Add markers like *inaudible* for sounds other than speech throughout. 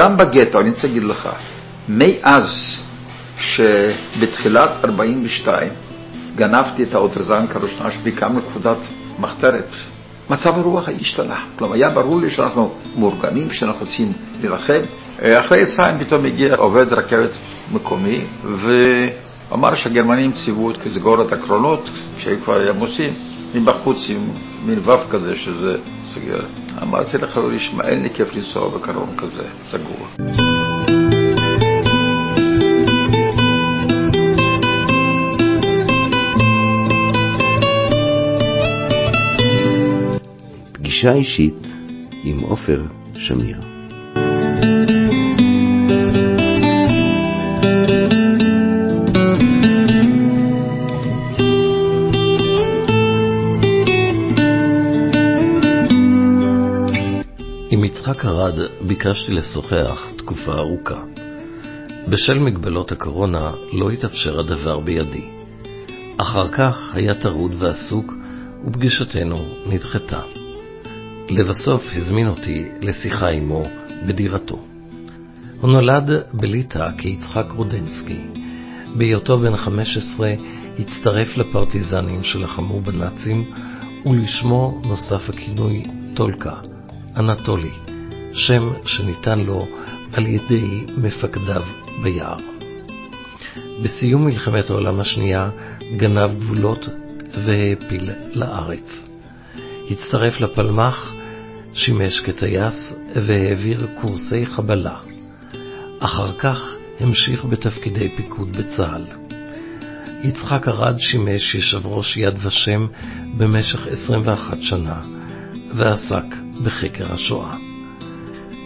גם בגטו, אני רוצה להגיד לך, מאז שבתחילת 42 גנבתי את האוטרזנקה הראשונה שלי, קמנו קבוצת מחתרת, מצב הרוח השתנה. כלומר, היה ברור לי שאנחנו מאורגנים, שאנחנו רוצים להילחם. אחרי יצאים פתאום הגיע עובד רכבת מקומי, ואמר שהגרמנים ציוו את לסגור את הקרונות, שהיו כבר עמוסים, מבחוץ עם מין וו כזה, שזה סוגר. אמרתי לחברי, שמע, אין לי כיף לנסוע בקרון כזה, סגור. פגישה אישית עם עופר שמיר. ארד ביקשתי לשוחח תקופה ארוכה. בשל מגבלות הקורונה לא התאפשר הדבר בידי. אחר כך היה טרוד ועסוק, ופגישתנו נדחתה. לבסוף הזמין אותי לשיחה עמו בדירתו. הוא נולד בליטא כיצחק רודנסקי. בהיותו בן 15 הצטרף לפרטיזנים שלחמו בנאצים, ולשמו נוסף הכינוי טולקה, אנטולי, שם שניתן לו על ידי מפקדיו ביער. בסיום מלחמת העולם השנייה גנב גבולות והעפיל לארץ. הצטרף לפלמ"ח, שימש כטייס והעביר קורסי חבלה. אחר כך המשיך בתפקידי פיקוד בצה"ל. יצחק ארד שימש יושב ראש יד ושם במשך 21 שנה, ועסק בחקר השואה.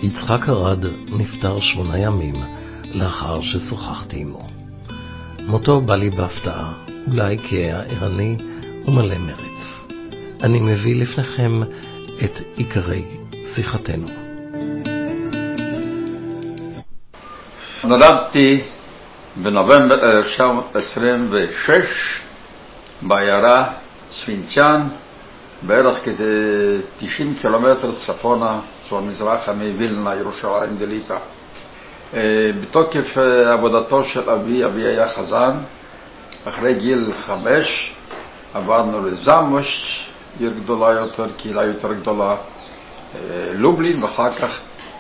יצחק ארד נפטר שמונה ימים לאחר ששוחחתי עמו. מותו בא לי בהפתעה, אולי כי היה ערני ומלא מרץ. אני מביא לפניכם את עיקרי שיחתנו. נולדתי בנובמבר 1926 בעיירה ספינציאן, בערך כ-90 קילומטר צפונה, צפון מזרחה מווילנה, ירושלים דליטא. בתוקף עבודתו של אבי, אבי היה חזן, אחרי גיל חמש עברנו לזמוש, עיר גדולה יותר, קהילה יותר גדולה, לובלין ואחר כך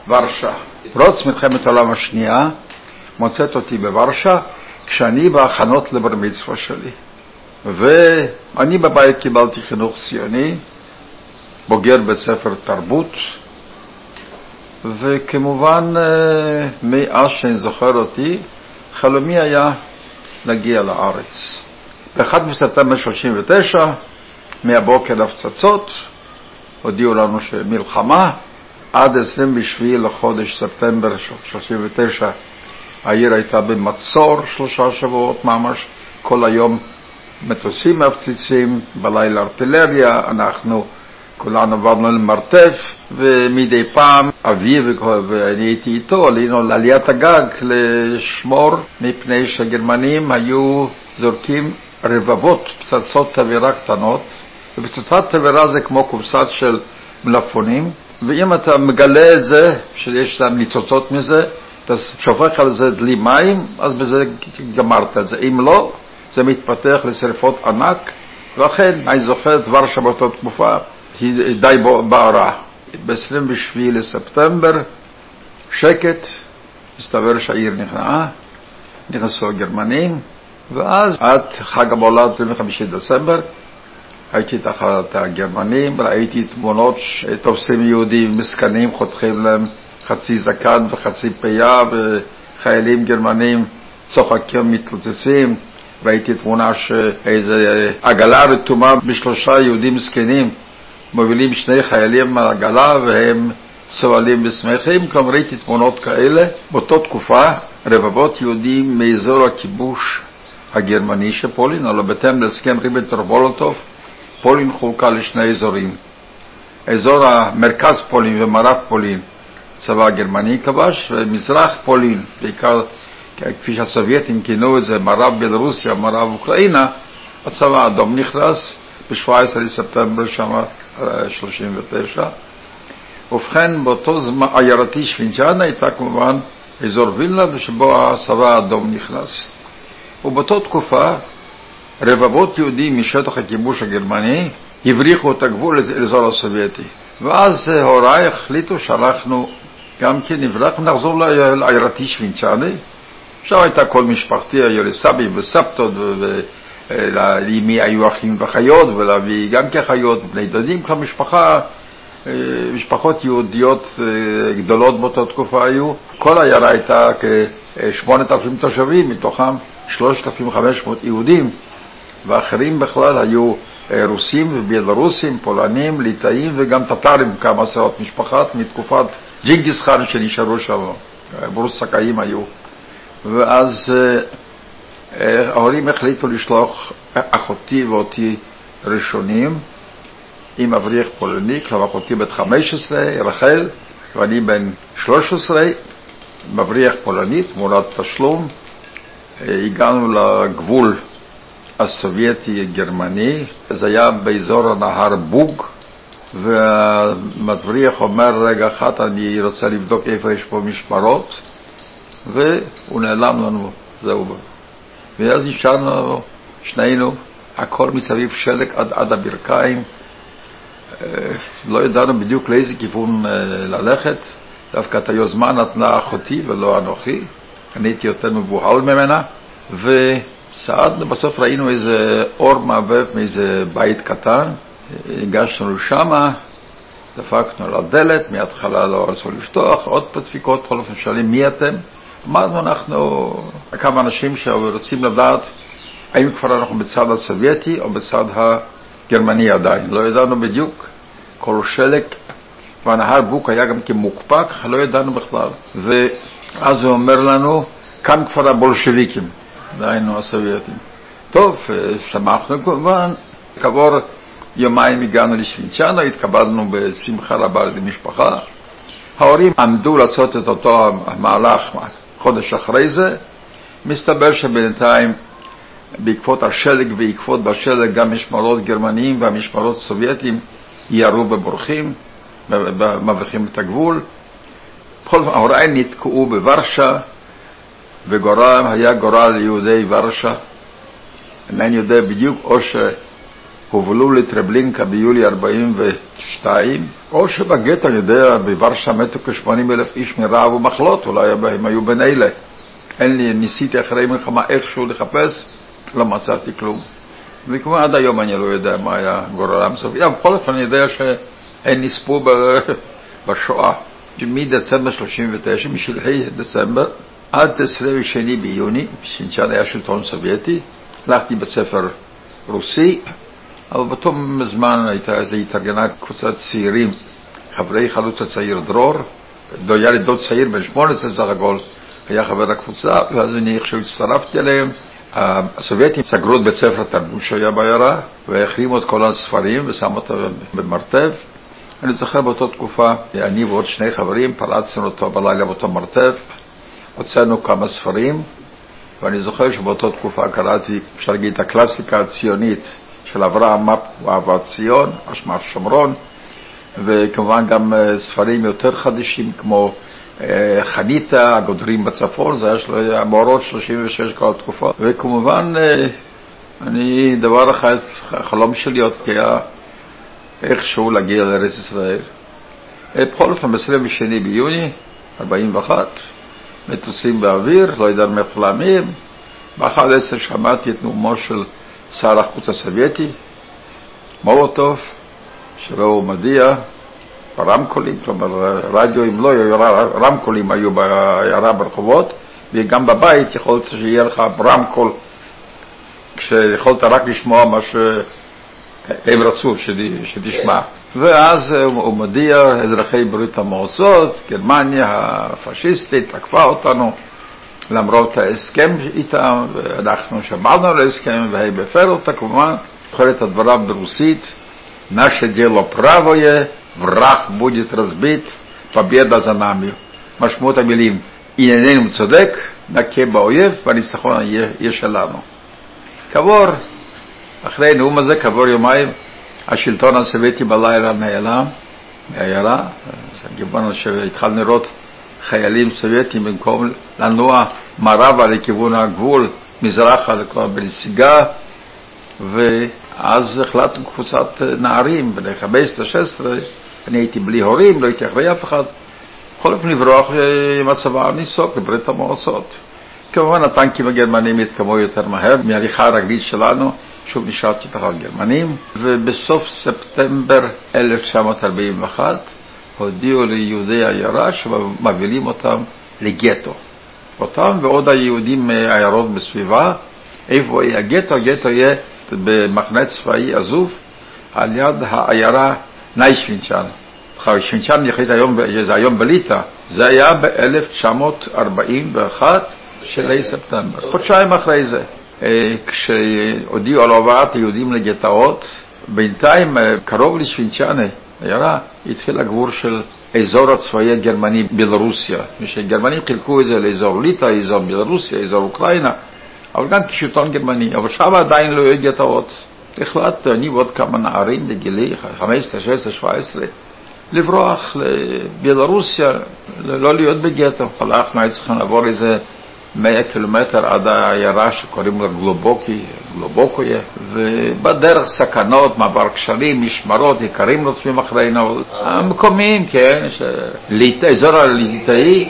ורשה. פרוץ מלחמת העולם השנייה מוצאת אותי בוורשה כשאני בהכנות לבר מצווה שלי. ואני בבית קיבלתי חינוך ציוני, בוגר בית ספר תרבות, וכמובן מאז שאני זוכר אותי, חלומי היה להגיע לארץ. ב-1 בספטמבר 39, מהבוקר הפצצות, הודיעו לנו שמלחמה, עד 27 לחודש ספטמבר 39 העיר הייתה במצור שלושה שבועות ממש, כל היום מטוסים מפציצים, בלילה ארטילריה, אנחנו כולנו עברנו למרתף, ומדי פעם אבי ואני הייתי איתו, עלינו לעליית הגג לשמור, מפני שהגרמנים היו זורקים רבבות פצצות תבערה קטנות, ופצצת תבערה זה כמו קופסת של מלפפונים, ואם אתה מגלה את זה, שיש ניצוצות מזה, אתה שופך על זה דלי מים, אז בזה גמרת את זה. אם לא, זה מתפתח לשרפות ענק, ואכן, אני זוכר את ורשה באותה תקופה, די בערה. ב-27 לספטמבר, שקט, מסתבר שהעיר נכנעה, נכנסו הגרמנים, ואז עד חג המולד, 25 דצמבר, הייתי תחת הגרמנים, ראיתי תמונות שתופסים יהודים מסכנים, חותכים להם חצי זקן וחצי פיה, וחיילים גרמנים צוחקים, מתלוצצים. ראיתי תמונה שאיזה עגלה רתומה בשלושה יהודים זקנים, מובילים שני חיילים מהעגלה והם צוהלים ושמחים, כלומר ראיתי תמונות כאלה. באותה תקופה רבבות יהודים מאזור הכיבוש הגרמני של פולין, הלוא בהתאם להסכם ריבנטרופ-מולוטוב, פולין חולקה לשני אזורים. אזור המרכז פולין ומערב פולין, צבא הגרמני כבש, ומזרח פולין, בעיקר כפי שהסובייטים כינו את זה, מערב בלרוסיה, מערב אוקראינה, הצבא האדום נכנס ב-17 לספטמבר שנה 39, ובכן, באותו זמן, עיירתי שווינצ'אנה הייתה כמובן אזור וילנה, שבו הצבא האדום נכנס. ובאותה תקופה, רבבות יהודים משטח הכיבוש הגרמני הבריחו את הגבול לאזור הסובייטי. ואז הוריי החליטו שאנחנו גם כן נברח ונחזור לעיירתי שווינצ'אנה. שם הייתה כל משפחתי, היו לי סבי וסבתות, ולאמי היו אחים ואחיות, ולהביא גם כאחיות, בני דודים, משפחה, משפחות יהודיות גדולות באותה תקופה היו. כל העיירה הייתה כ-8,000 תושבים, מתוכם 3,500 יהודים, ואחרים בכלל היו רוסים ובלרוסים, פולנים, ליטאים וגם טטרים, כמה עשרות משפחות מתקופת ג'ינגיס חאן שנשארו שם, ברוס סקאים היו. ואז ההורים החליטו לשלוח אחותי ואותי ראשונים עם אבריח פולני, כלומר אחותי בת 15, רחל, ואני בן 13, מבריח פולני, תמורת תשלום. הגענו לגבול הסובייטי-גרמני, זה היה באזור הנהר בוג, והמבריח אומר, רגע אחד, אני רוצה לבדוק איפה יש פה משמרות, והוא נעלם לנו, זהו. ואז נשארנו שנינו, הכל מסביב שלג עד, עד הברכיים, לא ידענו בדיוק לאיזה כיוון ללכת, דווקא את היוזמה נתנה אחותי ולא אנוכי, אני הייתי יותר מבוהל ממנה, וסעדנו, בסוף ראינו איזה אור מעבב מאיזה בית קטן, הגשנו לשמה, דפקנו על הדלת, מההתחלה לא רצו לפתוח, עוד דפיקות, בכל אופן שואלים מי אתם? אמרנו אנחנו כמה אנשים שרוצים לדעת האם כבר אנחנו בצד הסובייטי או בצד הגרמני עדיין, לא ידענו בדיוק, כל שלג, והנהר בוק היה גם כמוקפא, ככה לא ידענו בכלל, ואז הוא אומר לנו, כאן כבר הבולשביקים, דהיינו הסובייטים. טוב, שמחנו כמובן, כעבור יומיים הגענו לשווינצ'אנה, התקבלנו בשמחה רבה על ידי משפחה. ההורים עמדו לעשות את אותו המהלך חודש אחרי זה, מסתבר שבינתיים בעקבות השלג ועקבות בשלג גם משמרות גרמניים והמשמרות סובייטיים ירו בבורחים, מבריחים את הגבול. ההוריי נתקעו בוורשה, וגורלם היה גורל יהודי ורשה. אינני יודע בדיוק, או שהובלו לטרבלינקה ביולי 42, או שבגטו, אני יודע, בוורשה מתו כ-80 אלף איש מרעב ומחלות, אולי הם היו בין אלה. אין לי, ניסיתי אחרי מלחמה איכשהו לחפש, לא מצאתי כלום. וכמובן עד היום אני לא יודע מה היה גורלם סופי. בכל אופן אני יודע שהם נספו *laughs* בשואה. מדצמבר 39, משלהי דצמבר, עד 22 ביוני, שינצ'אן היה שלטון סובייטי, הלכתי בית ספר רוסי, אבל באותו זמן הייתה איזו התארגנה קבוצת צעירים, חברי חלוץ הצעיר דרור, היה לי דוד צעיר בן 18 סך הכל, היה חבר הקבוצה, ואז אני איכשהו הצטרפתי אליהם. הסובייטים סגרו את בית ספר התרבות שהיה בעיירה, והחרימו את כל הספרים ושמו אותם במרתף. אני זוכר באותה תקופה, אני ועוד שני חברים פלצנו אותו בלילה באותו מרתף, הוצאנו כמה ספרים, ואני זוכר שבאותה תקופה קראתי, אפשר להגיד, את הקלאסיקה הציונית של אברהם מפ ואהבת ציון, אשמת שומרון, וכמובן גם ספרים יותר חדשים כמו חניתה, הגודרים בצפון, זה היה של המאורות 36 כל התקופה, וכמובן אני, דבר אחד, החלום שלי עוד היה איכשהו להגיע לארץ ישראל. בכל אופן, ב-22 ביוני 41, מטוסים באוויר, לא ידענו מאיפה להאמין. ב-11 שמעתי את נאומו של שר החוץ הסובייטי, מולוטוב, שבו הוא מודיע ברמקולים, כלומר רדיואים לא היו, רמקולים היו בעיירה ברחובות, וגם בבית יכולת שיהיה לך רמקול, כשיכולת רק לשמוע מה שהם רצו שתשמע. ואז הוא מודיע, אזרחי ברית המועצות, גרמניה הפשיסטית תקפה אותנו למרות ההסכם איתם, ואנחנו שמענו על ההסכם והם הפרו אותה כמובן, זוכר את הדבריו ברוסית, наше дело правое, враг будет разбит, победа за нами. משמעות המילים, ענייננו צודק, נכה באויב, והניצחון יהיה שלנו. כעבור, אחרי הנאום הזה, כעבור יומיים, השלטון הסובייטי בלילה נעלם, מעיירה, דיברנו שהתחלנו לראות חיילים סובייטים במקום לנוע מערבה לכיוון הגבול, מזרחה כבר בנסיגה, ואז החלטנו קבוצת נערים, בני 15-16, אני הייתי בלי הורים, לא הייתי אחרי אף אחד, בכל אופן לברוח עם הצבא ניסוק לברית המועצות. כמובן הטנקים הגרמנים התקמו יותר מהר מהליכה הרגלית שלנו, שוב נשארתי תחת גרמנים, ובסוף ספטמבר 1941 הודיעו ליהודי העיירה שמובילים אותם לגטו. אותם ועוד היהודים מעיירות בסביבה, איפה יהיה הגטו? הגטו יהיה במחנה צבאי עזוב על יד העיירה ניישווינצ'ן. שווינצ'ן החליט היום, זה היום בליטא, זה היה ב-1941 של ספטמבר, חודשיים אחרי זה. אה, כשהודיעו על הובאת היהודים לגטאות, בינתיים אה, קרוב לשווינצ'נה, עיירה, התחיל הגבור של אזור הצבאי הגרמני בלרוסיה. כשגרמנים חילקו את זה לאזור ליטא, אזור בלרוסיה, אזור אוקראינה, אבל גם כשלטון גרמני, אבל שם עדיין לא היו גטאות. החלטתי, אני ועוד כמה נערים בגילי 15, 16, 17, לברוח לבלרוסיה, לא להיות בגטו. הלכנו, היינו צריכים לעבור איזה 100 קילומטר עד העיירה שקוראים לה גלובוקי, גלובוקויה, ובדרך סכנות, מעבר קשרים, משמרות, איכרים רודפים אחרינו, המקומיים, כן, אזור הליטאי,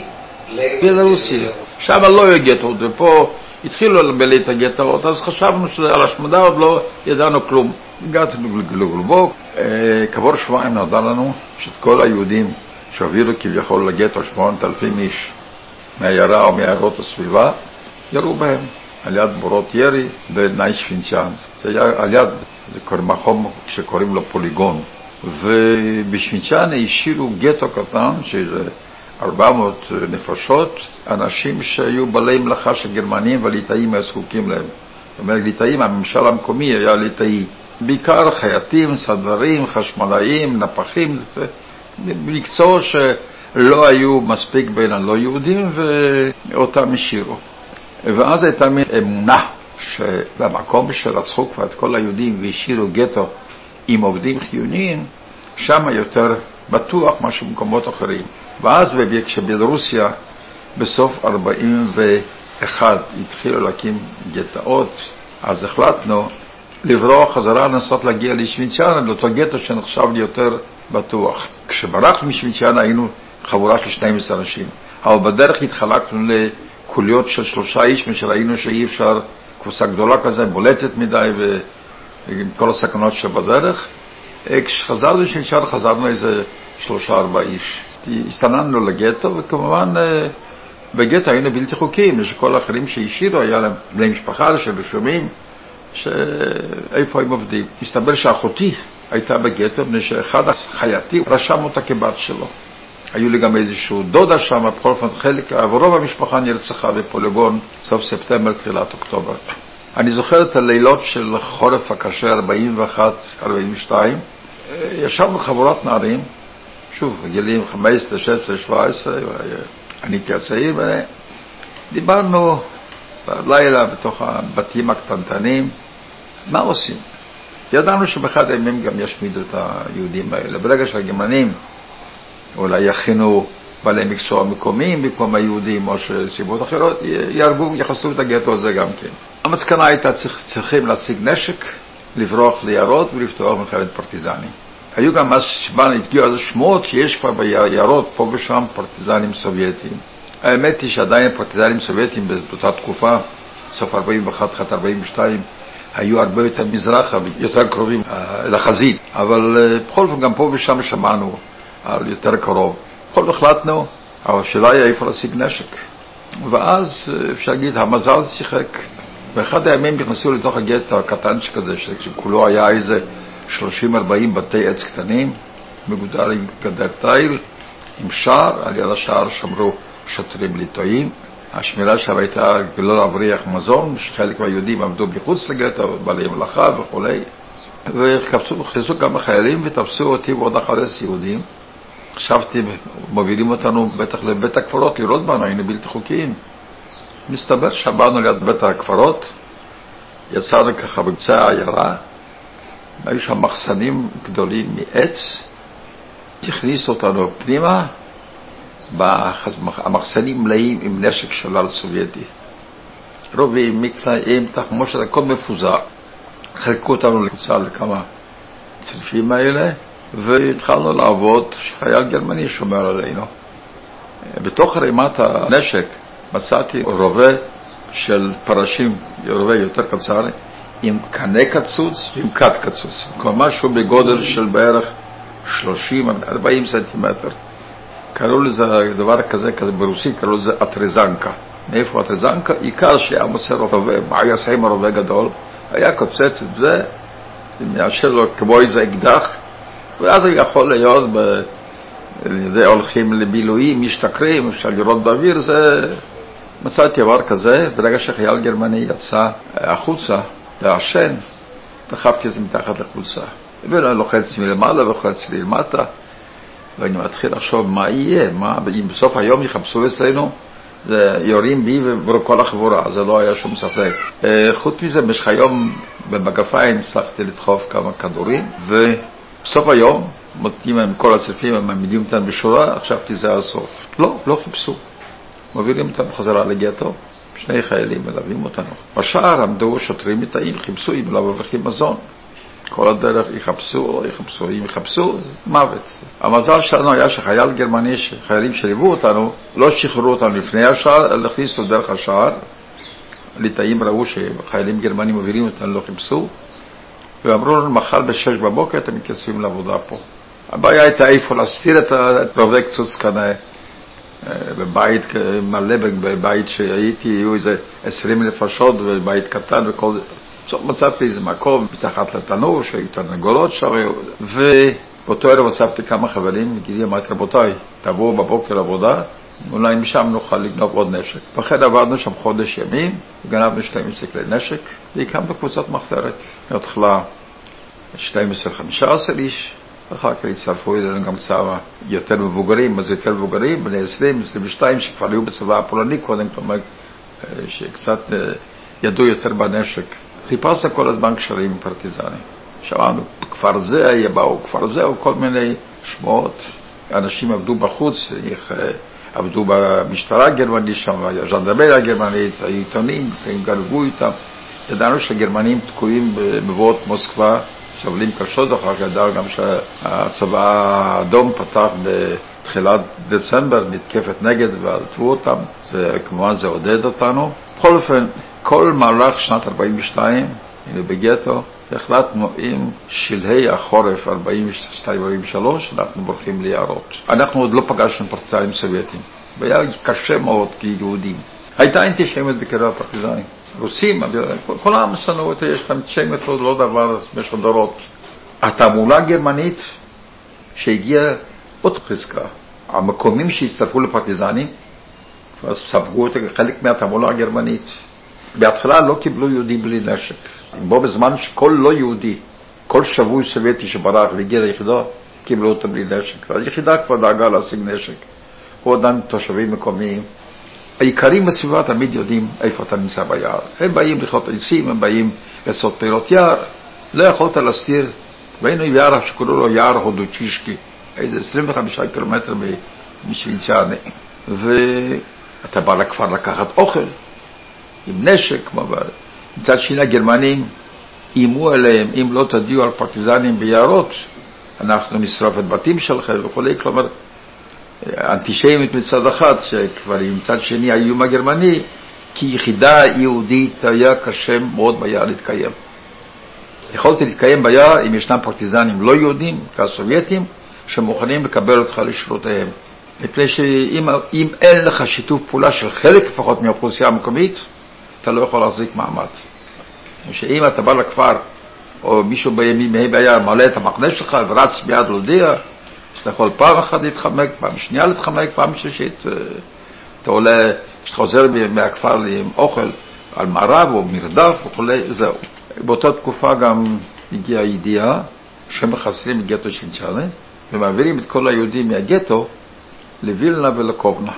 בלרוסי, שם לא היו גטאות, ופה התחילו בליטא גטאות, אז חשבנו שעל השמדה עוד לא ידענו כלום. הגענו לגלובוק, כעבור שבועיים נודע לנו שאת כל היהודים שהעבירו כביכול לגטו, 8,000 איש, מהעיירה או מעיירות הסביבה, ירו בהם על יד בורות ירי בניישפינצ'אן. זה היה על יד, זה מקום שקוראים לו פוליגון. ובשפינצ'אן השאירו גטו קטן, שזה 400 נפשות, אנשים שהיו בעלי מלאכה של גרמנים והליטאים היו זקוקים להם. זאת אומרת, ליטאים, הממשל המקומי היה ליטאי. בעיקר חייטים, סדרים, חשמלאים, נפחים, מקצוע ש... לא היו מספיק בין הלא יהודים ואותם השאירו. ואז הייתה מין אמונה שבמקום שרצחו כבר את כל היהודים והשאירו גטו עם עובדים חיוניים, שם יותר בטוח מאשר במקומות אחרים. ואז כשבלרוסיה בסוף 41 התחילו להקים גטאות, אז החלטנו לברוח חזרה לנסות להגיע לשוויצריה, לאותו גטו שנחשב לי יותר בטוח. כשברחנו משוויצריה היינו חבורה של 12 אנשים. אבל בדרך התחלקנו לקוליות של שלושה איש, משראינו שאי אפשר, קבוצה גדולה כזה, בולטת מדי ועם כל הסכנות שבדרך. אה, כשחזרנו לשנשאר חזרנו איזה שלושה ארבעה איש. הסתננו לגטו, וכמובן אה, בגטו היינו בלתי חוקיים, כל האחרים שהשאירו, היה להם בני משפחה שרשומים, שאיפה הם עובדים. הסתבר שאחותי הייתה בגטו, מפני שאחד החייטים רשם אותה כבת שלו. היו לי גם איזשהו דודה שם, בכל אופן חלק, אבל רוב המשפחה נרצחה בפוליגון סוף ספטמבר, תחילת אוקטובר. אני זוכר את הלילות של חורף הקשה, 41-42, ישבנו חבורת נערים, שוב, גילים 15, 16, 17, אני הצעיר, ודיברנו בלילה בתוך הבתים הקטנטנים, מה עושים? ידענו שבאחד הימים גם ישמידו את היהודים האלה. ברגע שהגרמנים אולי יכינו בעלי מקצוע מקומיים במקום היהודים או סיבות אחרות, יהרגו, יחסלו את הגטו הזה גם כן. המסקנה הייתה צריך, צריכים להשיג נשק, לברוח ליערות ולפתוח מלחמת פרטיזנים. היו גם אז הגיעו אז שמועות שיש כבר ביערות פה ושם פרטיזנים סובייטים. האמת היא שעדיין פרטיזנים סובייטים באותה תקופה, סוף 41, תחילת 42, היו הרבה יותר מזרחה, יותר קרובים אה, לחזית, אבל אה, בכל אופן גם פה ושם שמענו על יותר קרוב. בכל החלטנו, אבל השאלה היא איפה להשיג נשק. ואז אפשר להגיד, המזל שיחק. באחד הימים נכנסו לתוך הגט הקטנצ'יק הזה, שכולו היה איזה 30-40 בתי עץ קטנים, מגודר עם גדר תיל, עם שער, על יד השער שמרו שוטרים ליטויים. השמירה שם הייתה לא להבריח מזון, שחלק מהיהודים עמדו מחוץ לגטו, בעלי מלאכה וכולי. ונכנסו כמה חיילים ותפסו אותי ועוד 11 יהודים. חשבתי, מובילים אותנו בטח לבית הקברות לראות בנו, היינו בלתי חוקיים. מסתבר שבאנו ליד בית הקברות, יצאנו ככה בקצה העיירה, היו שם מחסנים גדולים מעץ, הכניסו אותנו פנימה, המחסנים מלאים עם נשק שלל סובייטי. רובים, מקלעים, תחמושת, הכל מפוזר. חלקו אותנו לקבוצה לכמה צריפים האלה, והתחלנו לעבוד, חייל גרמני שומר עלינו. בתוך ערימת הנשק מצאתי רובה של פרשים, רובה יותר קצר, עם קנה קצוץ ועם כת קצוץ. כלומר משהו בגודל של בערך 30-40 סנטימטר. קראו לזה דבר כזה, כזה ברוסית קראו לזה אטרזנקה. מאיפה אטרזנקה? עיקר שהיה מוצא רובה, מה היה עושה עם הרובה גדול? היה קוצץ את זה, מאשר לו כמו איזה אקדח, ואז יכול להיות, ב... זה הולכים לבילויים, משתכרים, אפשר לראות באוויר, זה... מצאתי דבר כזה, ברגע שחייל גרמני יצא החוצה לעשן, דחפתי את זה מתחת לחולצה. ולוחץ מלמעלה ולוחץ מלמטה, ואני מתחיל לחשוב מה יהיה, מה, אם בסוף היום יחפשו אצלנו, זה יורים בי ובכל החבורה, זה לא היה שום ספק. אה, חוץ מזה, במשך היום במגפיים הצלחתי לדחוף כמה כדורים, ובסוף היום מותנים עם כל הצפים, הם מעמידים אותם בשורה, חשבתי זה הסוף. לא, לא חיפשו. מובילים אותם בחזרה לגטו, שני חיילים מלווים אותנו. בשער עמדו שוטרים מתאים, חיפשו אם לא מבריחים מזון. כל הדרך יחפשו לא יחפשו, אם יחפשו, מוות. המזל שלנו היה שחייל גרמני, חיילים שליוו אותנו, לא שחררו אותנו לפני השער, אלא הכניסו דרך השער. ליטאים ראו שחיילים גרמנים מובילים אותנו, לא חיפשו, ואמרו לנו, מחר בשש בבוקר אתם מתייצבים לעבודה פה. הבעיה הייתה איפה להסתיר את רובי קצוץ קנה. בבית מלא, בבית שהייתי, היו איזה עשרים נפשות, ובית קטן וכל זה. עכשיו מצאתי איזה מקום מתחת לתנור, שהיו תרנגולות שם, ובאותו ערב אספתי כמה חברים, אמרתי, רבותיי, תבואו בבוקר לעבודה, אולי משם נוכל לגנוב עוד נשק. ואחרי עבדנו שם חודש ימים, גנבנו 12 כלי נשק, והקמנו קבוצת מחתרת. בהתחלה 12-15 איש, אחר כך הצטרפו אלינו גם קצת יותר מבוגרים, אז יותר מבוגרים, בני 20, 22, שכבר היו בצבא הפולני קודם, כלומר, שקצת ידעו יותר בנשק. חיפשנו כל הזמן קשרים עם פרטיזנים. שמענו, כפר זה, באו כפר זה, או כל מיני שמועות. אנשים עבדו בחוץ, איך, עבדו במשטרה הגרמנית שם, הז'נדרמריה הגרמנית, העיתונים, הם גנבו איתם. ידענו שהגרמנים תקועים במבואות מוסקבה, סובלים קשות, אחר כך ידענו גם שהצבא האדום פתח בתחילת דצמבר מתקפת נגד ועלתו אותם, זה, כמובן זה עודד אותנו. בכל אופן, כל מהלך שנת 42, הנה בגטו, החלטנו עם שלהי החורף 42-43, אנחנו בורחים ליערות. אנחנו עוד לא פגשנו פרטיזנים סובייטים, והיה קשה מאוד כיהודים. הייתה אנטישמיות בקרב הפרטיזנים. רוסים, כל העם שנאו את יש להם אנטישמיות, לא דבר במשך דורות. התעמולה הגרמנית שהגיעה עוד חזקה, המקומים שהצטרפו לפרטיזנים, כבר ספגו את חלק מהתעמולה הגרמנית. בהתחלה לא קיבלו יהודים בלי נשק. בו בזמן שכל לא יהודי, כל שבוי סובייטי שברח והגיע ליחידה, קיבלו אותו בלי נשק. והיחידה כבר דאגה להשיג נשק. הוא עדיין תושבים מקומיים. העיקרים בסביבה תמיד יודעים איפה אתה נמצא ביער. הם באים לכלות עצים, הם באים לעשות פירות יער. לא יכולת להסתיר. והיינו יער שקוראים לו יער הודוצ'ישקי, איזה 25 קילומטר משוויציאני. ואתה בא לכפר לקחת אוכל. עם נשק, מצד שני הגרמנים איימו עליהם, אם לא תודיעו על פרטיזנים ביערות, אנחנו נשרוף את בתים שלכם וכולי, כלומר, אנטישמיות מצד אחד, שכבר מצד שני האיום הגרמני, כי יחידה יהודית היה קשה מאוד ביער להתקיים. יכולתי להתקיים ביער אם ישנם פרטיזנים לא יהודים, כסובייטים, שמוכנים לקבל אותך לשורותיהם. מפני שאם אין לך שיתוף פעולה של חלק לפחות מהאוכלוסייה המקומית, אתה לא יכול להחזיק מעמד. שאם אתה בא לכפר, או מישהו בימי ביער מעלה את המחנה שלך ורץ מיד להודיע, אז אתה יכול פעם אחת להתחמק, פעם שנייה להתחמק, פעם שלישית אתה עולה, כשאתה חוזר מהכפר עם אוכל על מערב או מרדף וכולי, זהו. באותה תקופה גם הגיעה הידיעה שמחסלים את גטו של צ'אלה ומעבירים את כל היהודים מהגטו לווילנה ולקובנה.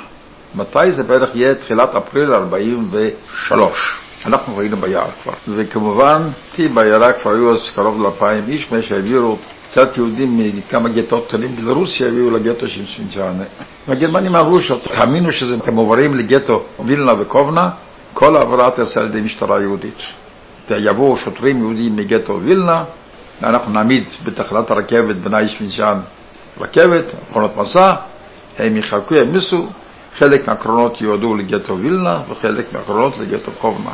מתי זה בערך יהיה? תחילת אפריל 43. אנחנו היינו ביער כבר. וכמובן, אותי בעיירה כבר היו אז קרוב לאלפיים איש, מה שהעבירו קצת יהודים מכמה גטות קטנים בלרוסיה הביאו לגטו של שווינצ'רנה. והגרמנים אמרו שתאמינו שאתם עוברים לגטו וילנה וקובנה, כל העברה תעשה על ידי משטרה יהודית. יבואו שוטרים יהודים מגטו וילנה, אנחנו נעמיד בתחנת הרכבת בנאי שווינצ'אן רכבת, מכונות מסע, הם יחלקו, ימיסו, חלק מהקרונות יועדו לגטו וילנה וחלק מהקרונות לגטו קובנה.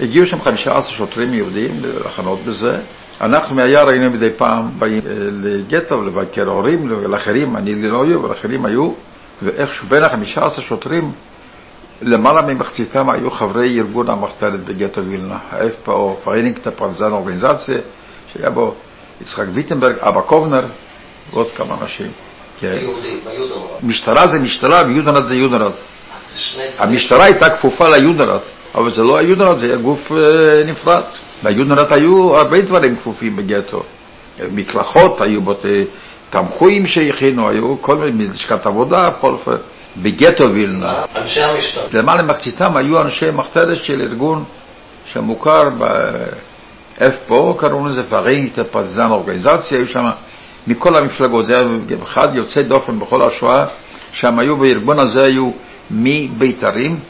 הגיעו שם 15 שוטרים יהודים לחנות בזה. אנחנו מהיער היינו מדי פעם באים אה, לגטו לבקר הורים, לאחרים, אני לא היו, ולאחרים היו, ואיכשהו בין ה-15 שוטרים, למעלה ממחציתם היו חברי ארגון המחתרת בגטו וילנה, ה-FPO, פאראייניקטע פארטיזאנער ארגאניזאציע, שהיה בו יצחק ויטנברג, אבא קובנר ועוד כמה אנשים. כן. משטרה זה משטרה ויודנרט זה יודנרט. המשטרה הייתה כפופה ליודנרט. אבל זה לא היודנרט, זה היה גוף אה, נפרד. ליודנרט היו הרבה דברים כפופים בגטו. מקלחות, היו בתי תמחויים שהכינו, היו כל מיני, לשכת עבודה, אופן. בגטו וילנה. אנשי המשטר. למעלה מחציתם היו אנשי מחתרת של ארגון שמוכר ב-FPO, קראו לזה פרינג, פרטיזן אורגניזציה, היו שם מכל המפלגות, זה היה אחד יוצא דופן בכל השואה, שם היו בארגון הזה היו מבית"רים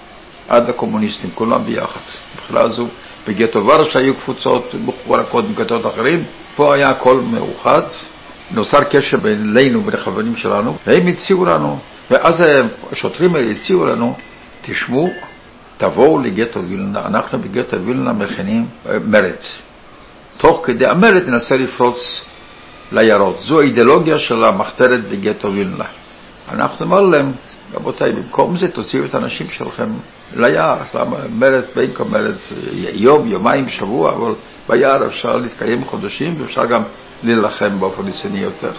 עד הקומוניסטים, כולם ביחד. בכלל זו, בגטו ורשה היו קבוצות מחולקות מגטות אחרים, פה היה הכל מאוחד, נוצר קשר בינינו, בין החברים שלנו, והם הציעו לנו, ואז השוטרים האלה הציעו לנו, תשמעו, תבואו לגטו וילנה, אנחנו בגטו וילנה מכינים אה, מרד. תוך כדי המרד ננסה לפרוץ ליערות. זו האידיאולוגיה של המחתרת בגטו וילנה. אנחנו אמרנו להם, רבותיי, במקום זה תוציאו את האנשים שלכם ליער, מרד בין כה מרד יום, יומיים, שבוע, אבל ביער אפשר להתקיים חודשים ואפשר גם להילחם באופן רציני יותר.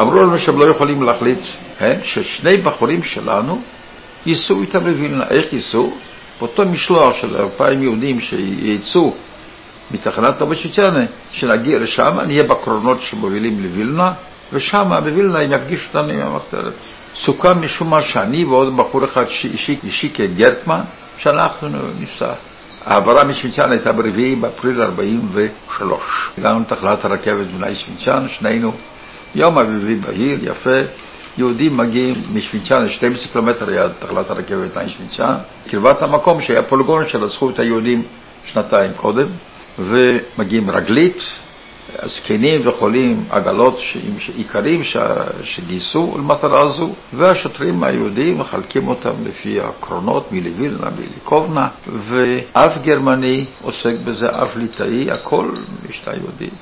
אמרו לנו שהם לא יכולים להחליט הם, ששני בחורים שלנו ייסעו איתם לווילנה. איך ייסעו? באותו משלוח של אלפיים יהודים שייצאו מתחנת הבשיצ'נה, שנגיע לשם, נהיה בקרונות שמובילים לווילנה, ושם בווילנה הם יפגישו אותנו עם המחתרת. סוכם משום מה שאני ועוד בחור אחד שיקה גרטמן, שאנחנו ניסע. העברה משוויצ'ן הייתה ברביעי באפריל 43. הגענו לתחנת הרכבת בני שוויצ'ן, שנינו יום אביבי בהיר, יפה. יהודים מגיעים משוויצ'ן, 12 קילומטר ליד תחנת הרכבת בני שוויצ'ן, קרבת המקום שהיה פולגון שרצחו את היהודים שנתיים קודם, ומגיעים רגלית, זקנים וחולים, עגלות עיקרים שגייסו למטרה הזו, והשוטרים היהודים מחלקים אותם לפי הקרונות מלווילנה, מלקובנה, ואף גרמני עוסק בזה, אף ליטאי, הכל משנה יהודית.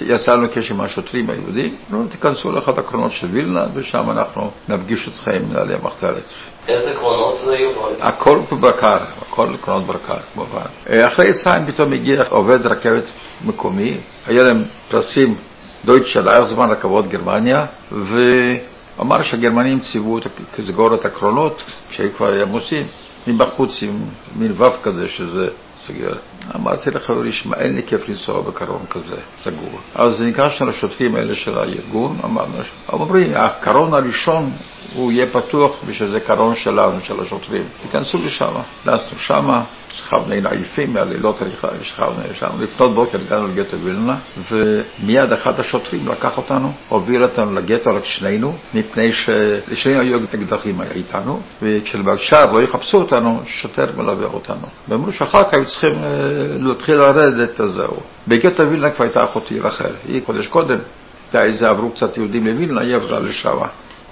יצאנו קשר עם השוטרים היהודים, תיכנסו לאחד הקרונות של וילנה, ושם אנחנו נפגיש אתכם מנהלי המחתרת. איזה קרונות זה היו? הכל בקר, הכל קרונות בקר, כמובן. אחרי יצאים פתאום הגיע עובד רכבת מקומי, היה להם פרסים דויטשה לאורך זמן רכבות גרמניה, ואמר שהגרמנים ציוו לסגור את הקרונות, שהיו כבר עמוסים, מבחוץ עם מין וו כזה שזה סוגר. אמרתי לחברי, שמע, אין לי כיף לנסוע בקרון כזה, סגור. אז ניגשנו לשוטרים האלה של הארגון, אמרנו, אומרים, הקרון הראשון הוא יהיה פתוח בשביל זה קרון שלנו, של השוטרים. תיכנסו לשם. נכנסנו שמה, שכבנו היינו עייפים מהלילות שכבנו שם. לפנות בוקר הגענו לגטו וילנה, ומיד אחד השוטרים לקח אותנו, הוביל אותנו לגטו, רק שנינו, מפני שלשנינו היו אקדחים איתנו, וכשבשער לא יחפשו אותנו, שוטר מלווה אותנו. ואמרו שאחר כך היו צריכים אה, להתחיל לרדת, אז זהו. בגטו וילנה כבר הייתה אחותי רחל, היא חודש קודם. איזה עברו קצת יהודים לווילנה, היא עברה לשם.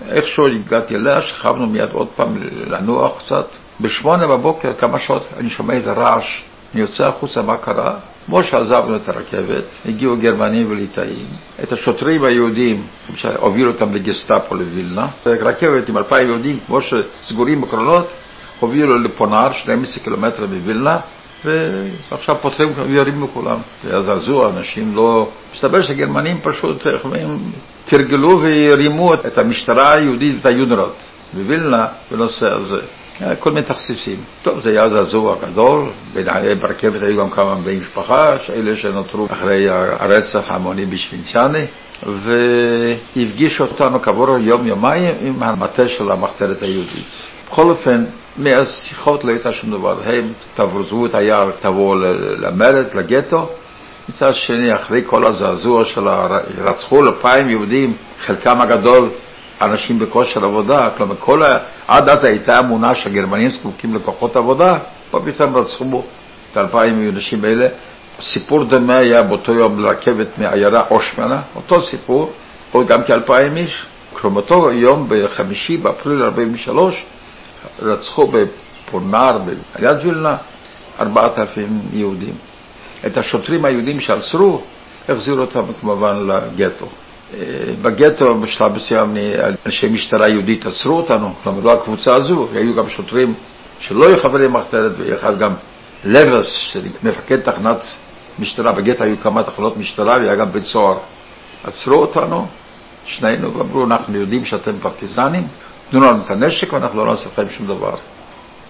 איכשהו הגעתי אליה, שכבנו מיד עוד פעם לנוח קצת. בשמונה בבוקר, כמה שעות, אני שומע איזה רעש, אני יוצא החוצה, מה קרה? כמו שעזבנו את הרכבת, הגיעו גרמנים וליטאים, את השוטרים היהודים, שהובילו אותם לגסטאפו לווילנה, רכבת עם אלפיים יהודים, כמו שסגורים בקרונות, הובילו לפונר, 12 קילומטר מווילנה, ועכשיו פותחים וירימו כולם. והזעזוע, אנשים לא... מסתבר שהגרמנים פשוט, איך אומרים, תרגלו והרימו את המשטרה היהודית ואת היודרות בווילנה בנושא הזה. כל מיני תכסיסים. טוב, זה היה זעזוע גדול, ברכבת היו גם כמה בני משפחה, אלה שנותרו אחרי הרצח ההמוני בשווינציאני, והפגישו אותנו כעבור יום-יומיים עם המטה של המחתרת היהודית. בכל אופן, מהשיחות לא הייתה שום דבר. הם תברזו את היער, תבואו למרד, לגטו, מצד שני, אחרי כל הזעזוע של רצחו אלפיים יהודים, חלקם הגדול אנשים בכושר עבודה, כלומר כל ה... עד אז הייתה אמונה שהגרמנים זקוקים לכוחות עבודה, פה פתאום רצחו את האלפיים האנשים האלה. סיפור דומה היה באותו יום לרכבת מעיירה אושמנה, אותו סיפור, עוד גם כאלפיים איש. כלומר, אותו יום, בחמישי, באפריל 43, רצחו בפונר, ליד וילנה, ארבעת אלפים יהודים. את השוטרים היהודים שעצרו, החזירו אותם כמובן לגטו. בגטו בשלב מסוים אנשי משטרה יהודית עצרו אותנו, כלומר לא הקבוצה הזו, היו גם שוטרים שלא היו חברי מחתרת, ואחד גם לברס, מפקד תחנת משטרה, בגטו היו כמה תחנות משטרה והיה גם בית סוהר. עצרו אותנו, שנינו, ואמרו, אנחנו יודעים שאתם פרטיזנים, תנו לנו את הנשק ואנחנו לא נעשה לכם שום דבר.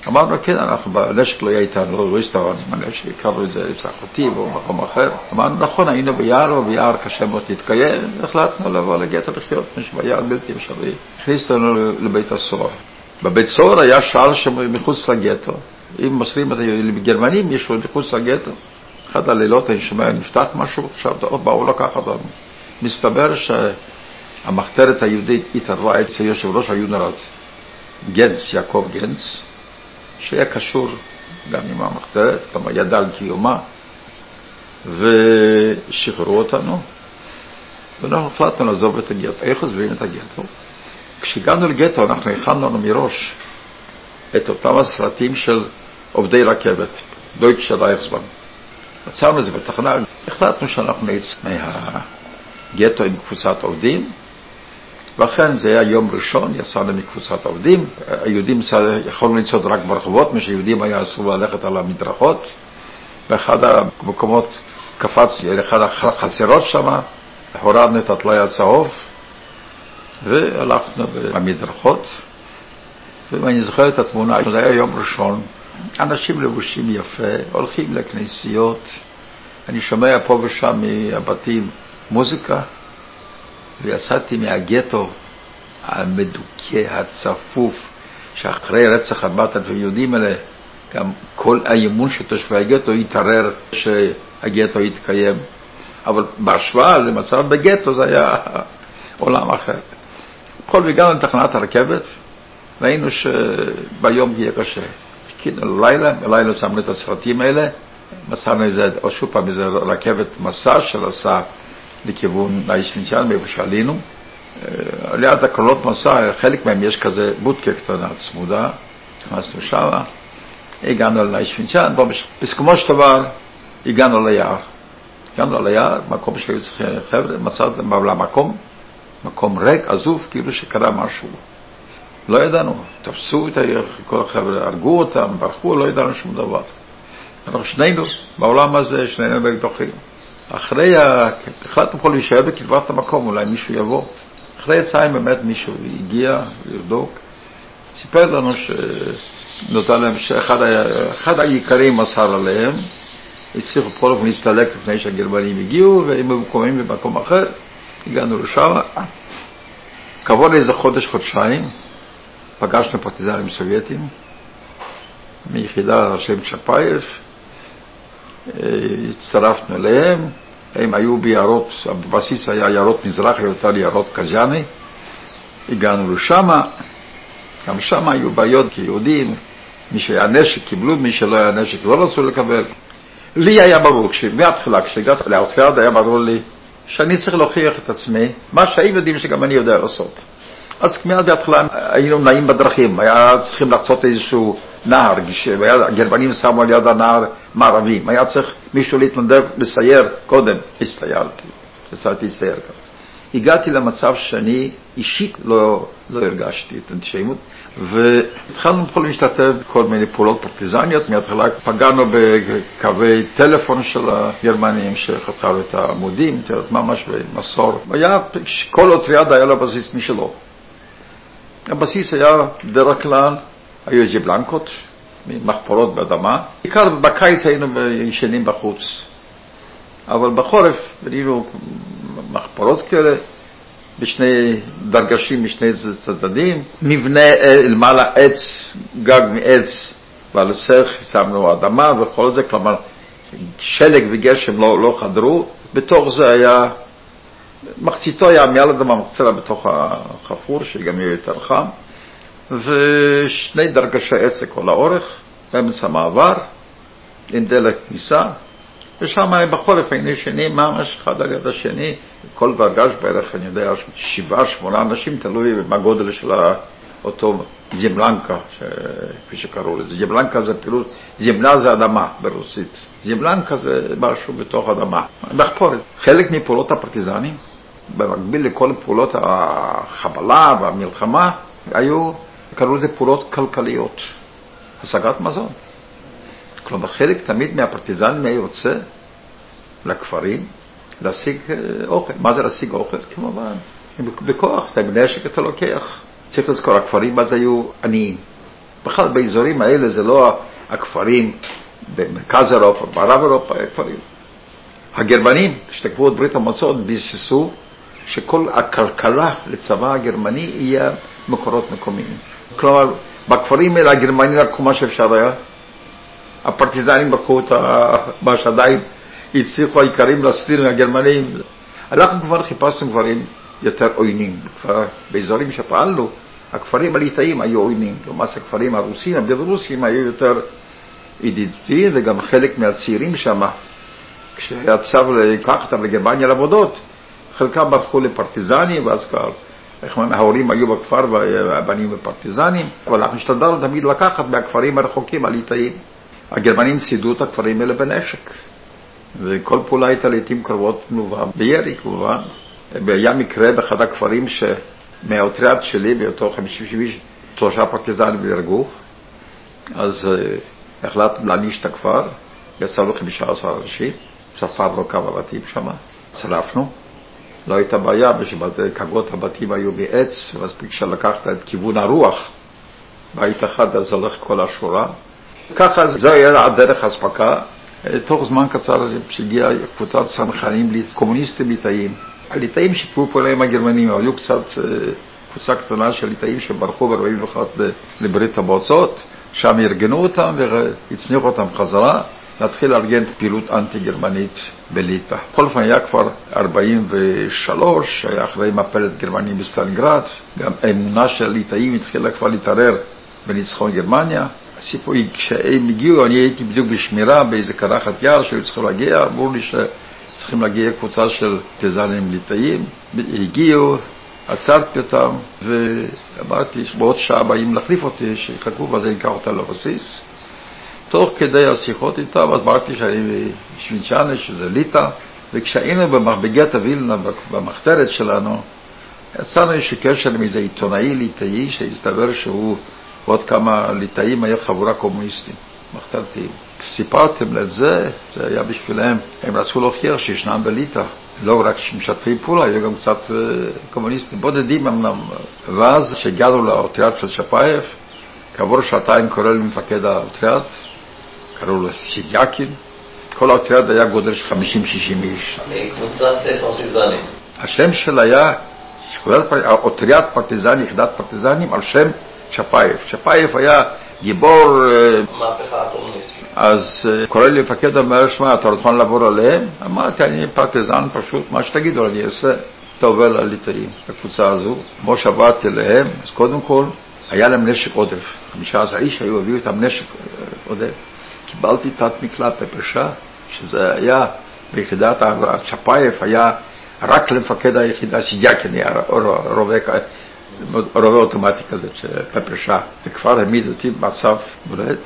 אמרנו, כן, אנחנו, בנשק לא יהיה איתנו, לא, הסתברנו עם הנשק, הכרנו את זה אצל אחותי או במקום אחר. אמרנו, נכון, היינו ביער, וביער קשה מאוד להתקיים, החלטנו לבוא לגטו לחיות, ביער בלתי אפשרי. הכניס אותנו לבית הסוהר. בבית סוהר היה שער שמחוץ לגטו. אם מוסרים את הגרמנים, יש לו מחוץ לגטו. אחד הלילות אני שומע, נפתח משהו, עכשיו באו לקחת אותנו. מסתבר שהמחתרת היהודית התערבה אצל יושב ראש היונרד, גנץ, יעקב גנץ, שהיה קשור גם עם המחתרת, כלומר ידע על קיומה, ושחררו אותנו, ואנחנו החלטנו לעזוב את הגטו. איך עוזבים את הגטו? כשהגענו לגטו אנחנו הכנו לנו מראש את אותם הסרטים של עובדי רכבת, דויטשה רייכסבן. מצאנו את זה בתחנה, החלטנו שאנחנו נצא מהגטו עם קבוצת עובדים, ואכן זה היה יום ראשון, יצאנו מקבוצת עובדים, היהודים יכולנו לצעוד רק ברחובות, מי שיהודים היה אסור ללכת על המדרכות. באחד המקומות קפצתי לאחד החצרות שם, הורדנו את הטלאי הצהוב והלכנו במדרכות. ואני זוכר את התמונה, זה היה יום ראשון, אנשים לבושים יפה, הולכים לכנסיות, אני שומע פה ושם מהבתים מוזיקה, ויצאתי מהגטו המדוכא, הצפוף, שאחרי רצח ארבעת אלפים יהודים האלה, גם כל האמון של תושבי הגטו התערער שהגטו יתקיים. אבל בהשוואה למצב בגטו זה היה עולם אחר. בכל והגענו לתחנת הרכבת, ראינו שביום יהיה קשה. חיכינו ללילה, בלילה שמנו את הסרטים האלה, מסרנו את זה, או שוב פעם, איזה רכבת מסע של הסע לכיוון האישנצ'ן, מאיפה שעלינו. אה, ליד הקולות מסע, חלק מהם יש כזה בודקה קטנה צמודה, נכנסנו שמה, הגענו לאישנצ'ן, בסיכומו של דבר הגענו ליער. הגענו ליער, מקום שהיו צריכים חבר'ה, מצאנו למקום, מקום ריק, עזוב, כאילו שקרה משהו. לא ידענו, תפסו את כל החבר'ה, הרגו אותם, ברחו, לא ידענו שום דבר. אנחנו שנינו בעולם הזה, שנינו בטוחים. אחרי, ה... החלטנו פה להישאר בקרבת המקום, אולי מישהו יבוא. אחרי יצאים באמת מישהו הגיע לבדוק, סיפר לנו שנודע להם שאחד ה... העיקרים מסר עליהם, הצליחו בכל אופן להסתלק לפני שהגרמנים הגיעו, והם ממוקמים במקום אחר, הגענו לשם. כעבור איזה חודש, חודשיים, פגשנו פרטיזנים סובייטים מיחידה על שם צ'פאייב, הצטרפנו אליהם, הם היו ביערות, הבסיס היה יערות מזרח, יותר יערות קז'אני, הגענו לשם, גם שם היו בעיות כיהודים, מי שהיה נשק קיבלו, מי שלא היה נשק לא רצו לקבל. לי היה ברור, מההתחלה, כשהגעתי לאוטריאד היה ברור לי שאני צריך להוכיח את עצמי, מה שהם יודעים שגם אני יודע לעשות. אז מיד בהתחלה היינו נעים בדרכים, היה צריכים לחצות איזשהו נהר, הגרמנים שמו על יד הנהר מערבים, היה צריך מישהו להתנדב לסייר קודם, הסתיירתי, יצאתי לסייר גם. הגעתי למצב שאני אישית לא, לא הרגשתי את האנטישמיות, והתחלנו בכל להשתתף בכל מיני פעולות פרטיזניות, מההתחלה פגענו בקווי טלפון של הגרמנים שחתכו את העמודים, ממש במסור. היה, כל אוטריאד היה לו בסיס משלו. הבסיס היה בדרך כלל, היו איזה בלנקות, מחפורות באדמה. בעיקר בקיץ היינו ישנים בחוץ, אבל בחורף בנינו מחפורות כאלה, בשני דרגשים משני צדדים, מבנה למעלה עץ, גג מעץ, ועל הסך שמנו אדמה וכל זה, כלומר שלג וגשם לא, לא חדרו, בתוך זה היה, מחציתו היה מעל אדמה, מחציתה בתוך החפור, שגם יהיה יותר חם, ושני דרגשי עץ לכל האורך, באמצע המעבר, עם דלת כניסה, ושם בחורף היינו ישנים ממש אחד על יד השני, כל דרגש בערך, אני יודע, שבעה, שמונה אנשים, תלוי בגודל של אותו זמלנקה, כפי שקראו לזה. זמלנקה זה פעילות, זמלה זה אדמה ברוסית. זמלנקה זה משהו בתוך אדמה, מחפורת. חלק מפעולות הפרטיזנים, במקביל לכל פעולות החבלה והמלחמה, היו, קראו לזה פעולות כלכליות, השגת מזון. כלומר, חלק תמיד מהפרטיזנים היה יוצא לכפרים להשיג אה, אוכל. מה זה להשיג אוכל? כמובן, בכוח, את הנשק אתה לוקח. צריך לזכור, הכפרים אז היו עניים. בכלל באזורים האלה זה לא הכפרים במרכז אירופה, בערב אירופה, היה כפרים. הגרמנים, כשתקפו את ברית המועצות, ביססו שכל הכלכלה לצבא הגרמני יהיה מקורות מקומיים. כלומר, בכפרים האלה הגרמנים לקחו מה שאפשר היה, הפרטיזנים לקחו את מה שעדיין הצליחו העיקרים להסתיר מהגרמנים. אנחנו כבר חיפשנו דברים יותר עוינים. כבר באזורים שפעלנו, הכפרים הליטאים היו עוינים, לעומת הכפרים הרוסים, הבלרוסים היו יותר ידידותיים, וגם חלק מהצעירים שם, כשהיה צו לקח אותם לגרמניה לעבודות, חלקם ברחו לפרטיזנים, ואז כבר, ההורים היו בכפר והבנים בפרטיזנים, אבל אנחנו השתדלנו תמיד לקחת מהכפרים הרחוקים הליטאים. הגרמנים צידו את הכפרים האלה בנשק, וכל פעולה הייתה לעיתים קרובות תנובה, בירי כמובן. היה מקרה באחד הכפרים שמהאוטריאט שלי, באותו 50 איש, שלושה פרטיזנים נהרגו, אז uh, החלטנו להעניש את הכפר, יצאנו 15 אנשים, ספרנו כמה בתים שם, צרפנו. לא הייתה בעיה, בשגגות הבתים היו מעץ, מספיק שלקחת את כיוון הרוח, בית אחד אז הולך כל השורה. ככה זה היה דרך אספקה. תוך זמן קצר שהגיעה קבוצת צנחנים קומוניסטים ליטאים. הליטאים שיתפו פעולה עם הגרמנים, היו קצת, אה, קבוצה קטנה של ליטאים שברחו ב-41 לברית המועצות, שם ארגנו אותם והצניחו אותם חזרה, להתחיל לארגן פעילות אנטי-גרמנית בליטא. בכל אופן היה כבר 43, היה אחרי מפלת גרמנים בסטלינגרד, גם האמונה של הליטאים התחילה כבר להתערער בניצחון גרמניה. הסיפור, כשהם הגיעו, אני הייתי בדיוק בשמירה באיזה קרחת יער שהיו צריכים להגיע, אמרו לי שצריכים להגיע קבוצה של פרטיזנים ליטאים, הגיעו, עצרתי אותם ואמרתי שבעוד שעה באים להחליף אותי, שיחכו ואז אני אקח אותם לבסיס. תוך כדי השיחות איתם, אז אמרתי שאני שווינצ'אנה, שזה ליטא, וכשהיינו בגטה וילנה, במחתרת שלנו, יצאנו איזשהו קשר עם איזה עיתונאי ליטאי שהסתבר שהוא ועוד כמה ליטאים היו חבורה קומוניסטים, מחתרתיים. סיפרתם לזה, זה היה בשבילם, הם רצו להוכיח שישנם בליטא, לא רק שמשתפים פעולה, היו גם קצת אה, קומוניסטים, בודדים אמנם. ואז כשהגענו לאוטריאד של צ'פאייב, כעבור שעתיים קורא לי מפקד האוטריאד, קראו לו סידיאקין, כל האוטריאד היה גודל של 50-60 איש. קבוצת פרטיזנים. השם שלה היה, אוטריאד פרטיזני, יחידת פרטיזנים, על שם צ'פאייב. צ'פאייב היה גיבור... אה, מהפכה הקומוניסטית. אז אה, קורא לי מפקד אומר, שמע, אתה רוצה לעבור אליהם? אמרתי, אני פרטיזן פשוט, מה שתגידו, אני אעשה. אתה עובר לליטאים, לקבוצה הזו. כמו שעברתי אליהם, אז קודם כל, היה להם נשק עודף. חמישה עשר איש היו, הביאו איתם נשק אה, עודף. קיבלתי תת מקלע פפשה, שזה היה ביחידת הצ'פאייב, היה רק למפקד היחידה, סידיאקין היה רובה אוטומטי כזה של פפשה. זה כבר העמיד אותי במצב בולט.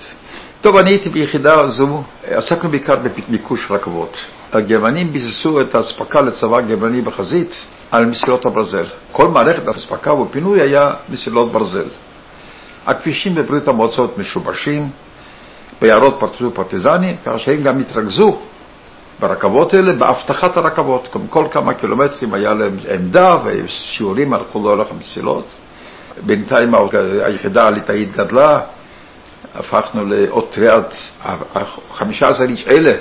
טוב, אני הייתי ביחידה הזו, עסקנו בעיקר במיקוש רכבות. הגרמנים ביססו את האספקה לצבא הגרמני בחזית על מסילות הברזל. כל מערכת האספקה ופינוי היה מסילות ברזל. הכבישים בברית המועצות משובשים, ביערות פרצו פרטיזנים, כך שהם גם התרכזו ברכבות האלה, באבטחת הרכבות. כל כמה קילומטרים היה להם עמדה ושיעורים הלכו לאורך המסילות. בינתיים היחידה הליטאית גדלה, הפכנו לאוטריאט, 15 איש אלה,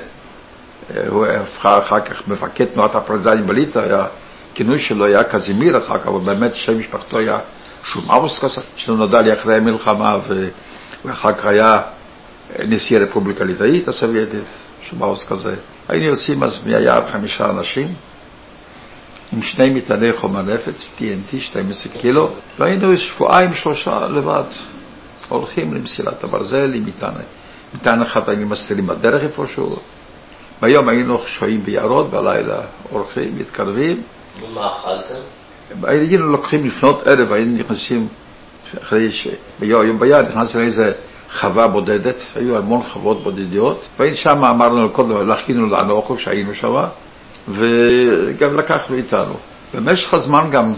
הוא הפכה אחר כך מפקד תנועת הפרזנים בליטא, היה, כינוי שלו היה קזימיר אחר כך, אבל באמת שם משפחתו היה שומאוס כזה, שנודע לי אחרי המלחמה, ואחר כך היה נשיא הרפובליקה הליטאית הסובייטית. בעוז כזה. היינו יוצאים אז מהיער חמישה אנשים, עם שני מטעני חומר נפץ, TNT, 12 קילו, והיינו שבועיים, שלושה לבד. הולכים למסילת הברזל עם מטען. מטען אחד היינו מסתירים בדרך איפשהו. ביום היינו שוהים ביערות, בלילה הולכים, מתקרבים. ומה אכלתם? היינו לוקחים לפנות ערב, היינו נכנסים, אחרי שביום ביד נכנסנו לאיזה חווה בודדת, היו המון חוות בודדיות, שם, אמרנו לכל להכינו לנו אוכל כשהיינו שם, וגם לקחנו איתנו. במשך הזמן גם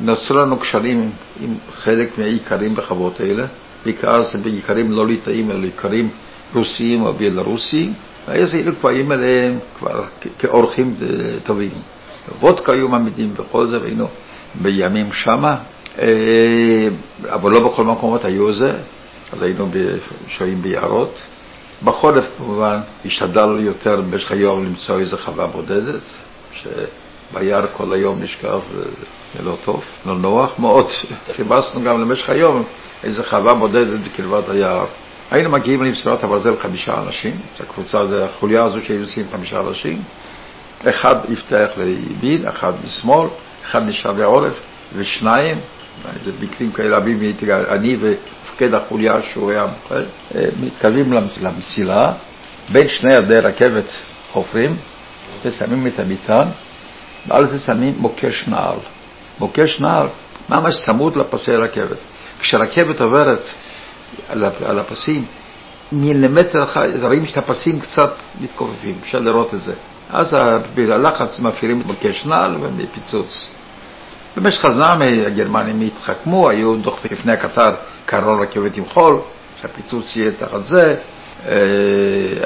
נוצרו לנו קשרים עם חלק מהאיכרים בחוות האלה, בעיקר זה באיכרים לא ליטאים, אלא איכרים רוסיים או בלרוסיים, ואז היינו כבר באים אליהם כבר כאורחים טובים. וודקה היו מעמידים וכל זה, והיינו בימים שמה, אה, אבל לא בכל מקומות היו זה, אז היינו שוהים ביערות. בחורף כמובן השתדלנו יותר במשך היום למצוא איזו חווה בודדת, שביער כל היום נשכב זה לא טוב, לא נוח מאוד. חיפשנו גם למשך היום איזו חווה בודדת בקרבת היער. היינו מגיעים למסירת הברזל חמישה אנשים, הקבוצה, החוליה הזו שהיו עושים חמישה אנשים, אחד יפתח לימין, אחד משמאל, אחד נשאר לעורף, ושניים, זה מקרים כאלה אני ומפקד החוליה שהוא היה מוכר, אה, מתקרבים למסילה, בין שני ידי רכבת חופרים, ושמים את המטען, ועל זה שמים מוקש נעל. מוקש נעל ממש צמוד לפסי רכבת. כשרכבת עוברת על הפסים, מילימטר אחד, רואים שאת הפסים קצת מתכופפים, אפשר לראות את זה. אז בלחץ מפעילים את מוקש נעל ומפיצוץ. במשך הזמן הגרמנים התחכמו, היו דוחפים לפני הקטר קרון רכבת עם חול, שהפיצוץ יהיה תחת זה. אה,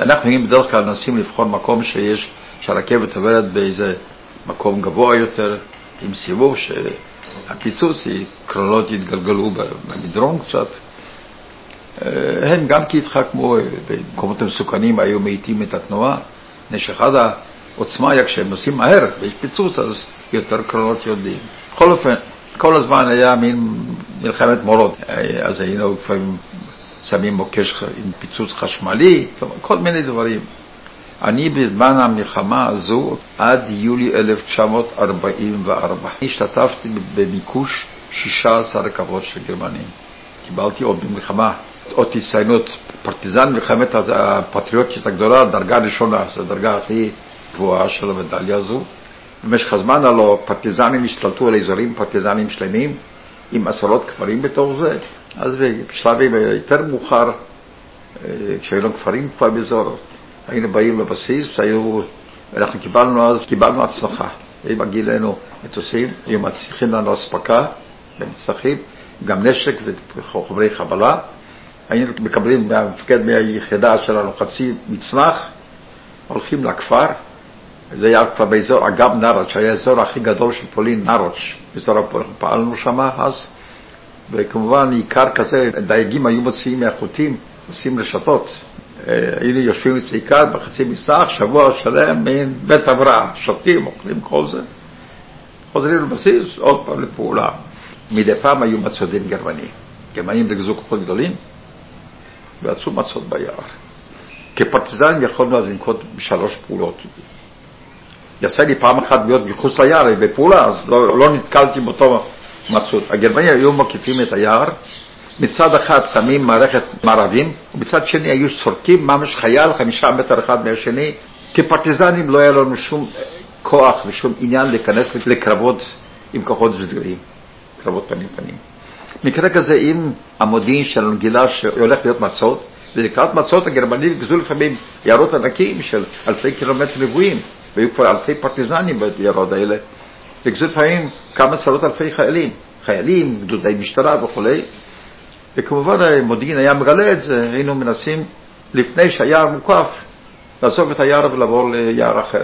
אנחנו בדרך כלל מנסים לבחור מקום שיש, שהרכבת עוברת באיזה מקום גבוה יותר, עם סיבוב, שהפיצוץ, קרונות יתגלגלו במדרון קצת. אה, הם גם כי התחכמו, במקומות המסוכנים היו מאיטים את התנועה, מפני שאחד העוצמה היה כשהם נוסעים מהר ויש פיצוץ, אז יותר קרונות יודעים. בכל אופן, כל הזמן היה מין מלחמת מורות, אז היינו לפעמים שמים מוקש עם פיצוץ חשמלי, כל מיני דברים. אני בזמן המלחמה הזו, עד יולי 1944, השתתפתי במיקוש 16 רכבות של גרמנים. קיבלתי עוד במלחמה, עוד הצטיינות פרטיזן, מלחמת הפטריוטית הגדולה, דרגה ראשונה, זו הדרגה הכי גבוהה של המדליה הזו. במשך הזמן הלא פרטיזנים השתלטו על אזורים פרטיזנים שלמים עם עשרות כפרים בתוך זה, אז בשלבים יותר מאוחר, אה, כשהיו לנו כפרים כבר באזור, היינו באים לבסיס, היו, אנחנו קיבלנו אז, קיבלנו הצלחה. מגיעים אלינו מטוסים, היו מצליחים לנו אספקה במצלחים, גם נשק וחומרי חבלה. היינו מקבלים מהמפקד מהיחידה שלנו חצי מצנח, הולכים לכפר, זה היה כבר באזור אגב נרוץ', היה האזור הכי גדול של פולין, נרוץ', באזור פעלנו שם אז, וכמובן עיקר כזה, דייגים היו מוציאים מהחוטים, עושים רשתות. אה, היינו יושבים אצל עיקר בחצי מסך, שבוע שלם, מעין בית הבראה, שותים, אוכלים כל זה. חוזרים לבסיס, עוד פעם לפעולה. מדי פעם היו מצודים גרמנים. גרמנים ריכזו כוחות גדולים ועשו מצוד ביער. כפרטיזנים יכולנו אז לנקוט בשלוש פעולות. יצא לי פעם אחת להיות מחוץ ליער בפעולה, אז לא, לא נתקלתי באותו מצוד. הגרמנים היו מקיפים את היער, מצד אחד שמים מערכת מערבים, ומצד שני היו סורקים ממש חייל חמישה מטר אחד מהשני. כפרטיזנים לא היה לנו שום כוח ושום עניין להיכנס לקרבות עם כוחות סדירים, קרבות פנים פנים. מקרה כזה, אם המודיעין שלנו גילה שהולך להיות מצות, ולקראת מצות הגרמנים ריכזו לפעמים יערות ענקים של אלפי קילומטרים רבועים, והיו כבר אלפי פרטיזנים ביערות האלה, ריכזו לפעמים כמה עשרות אלפי חיילים, חיילים, גדודי משטרה וכולי, וכמובן המודיעין היה מגלה את זה, היינו מנסים, לפני שהיער מוקף, לעזוב את היער ולעבור ליער אחר.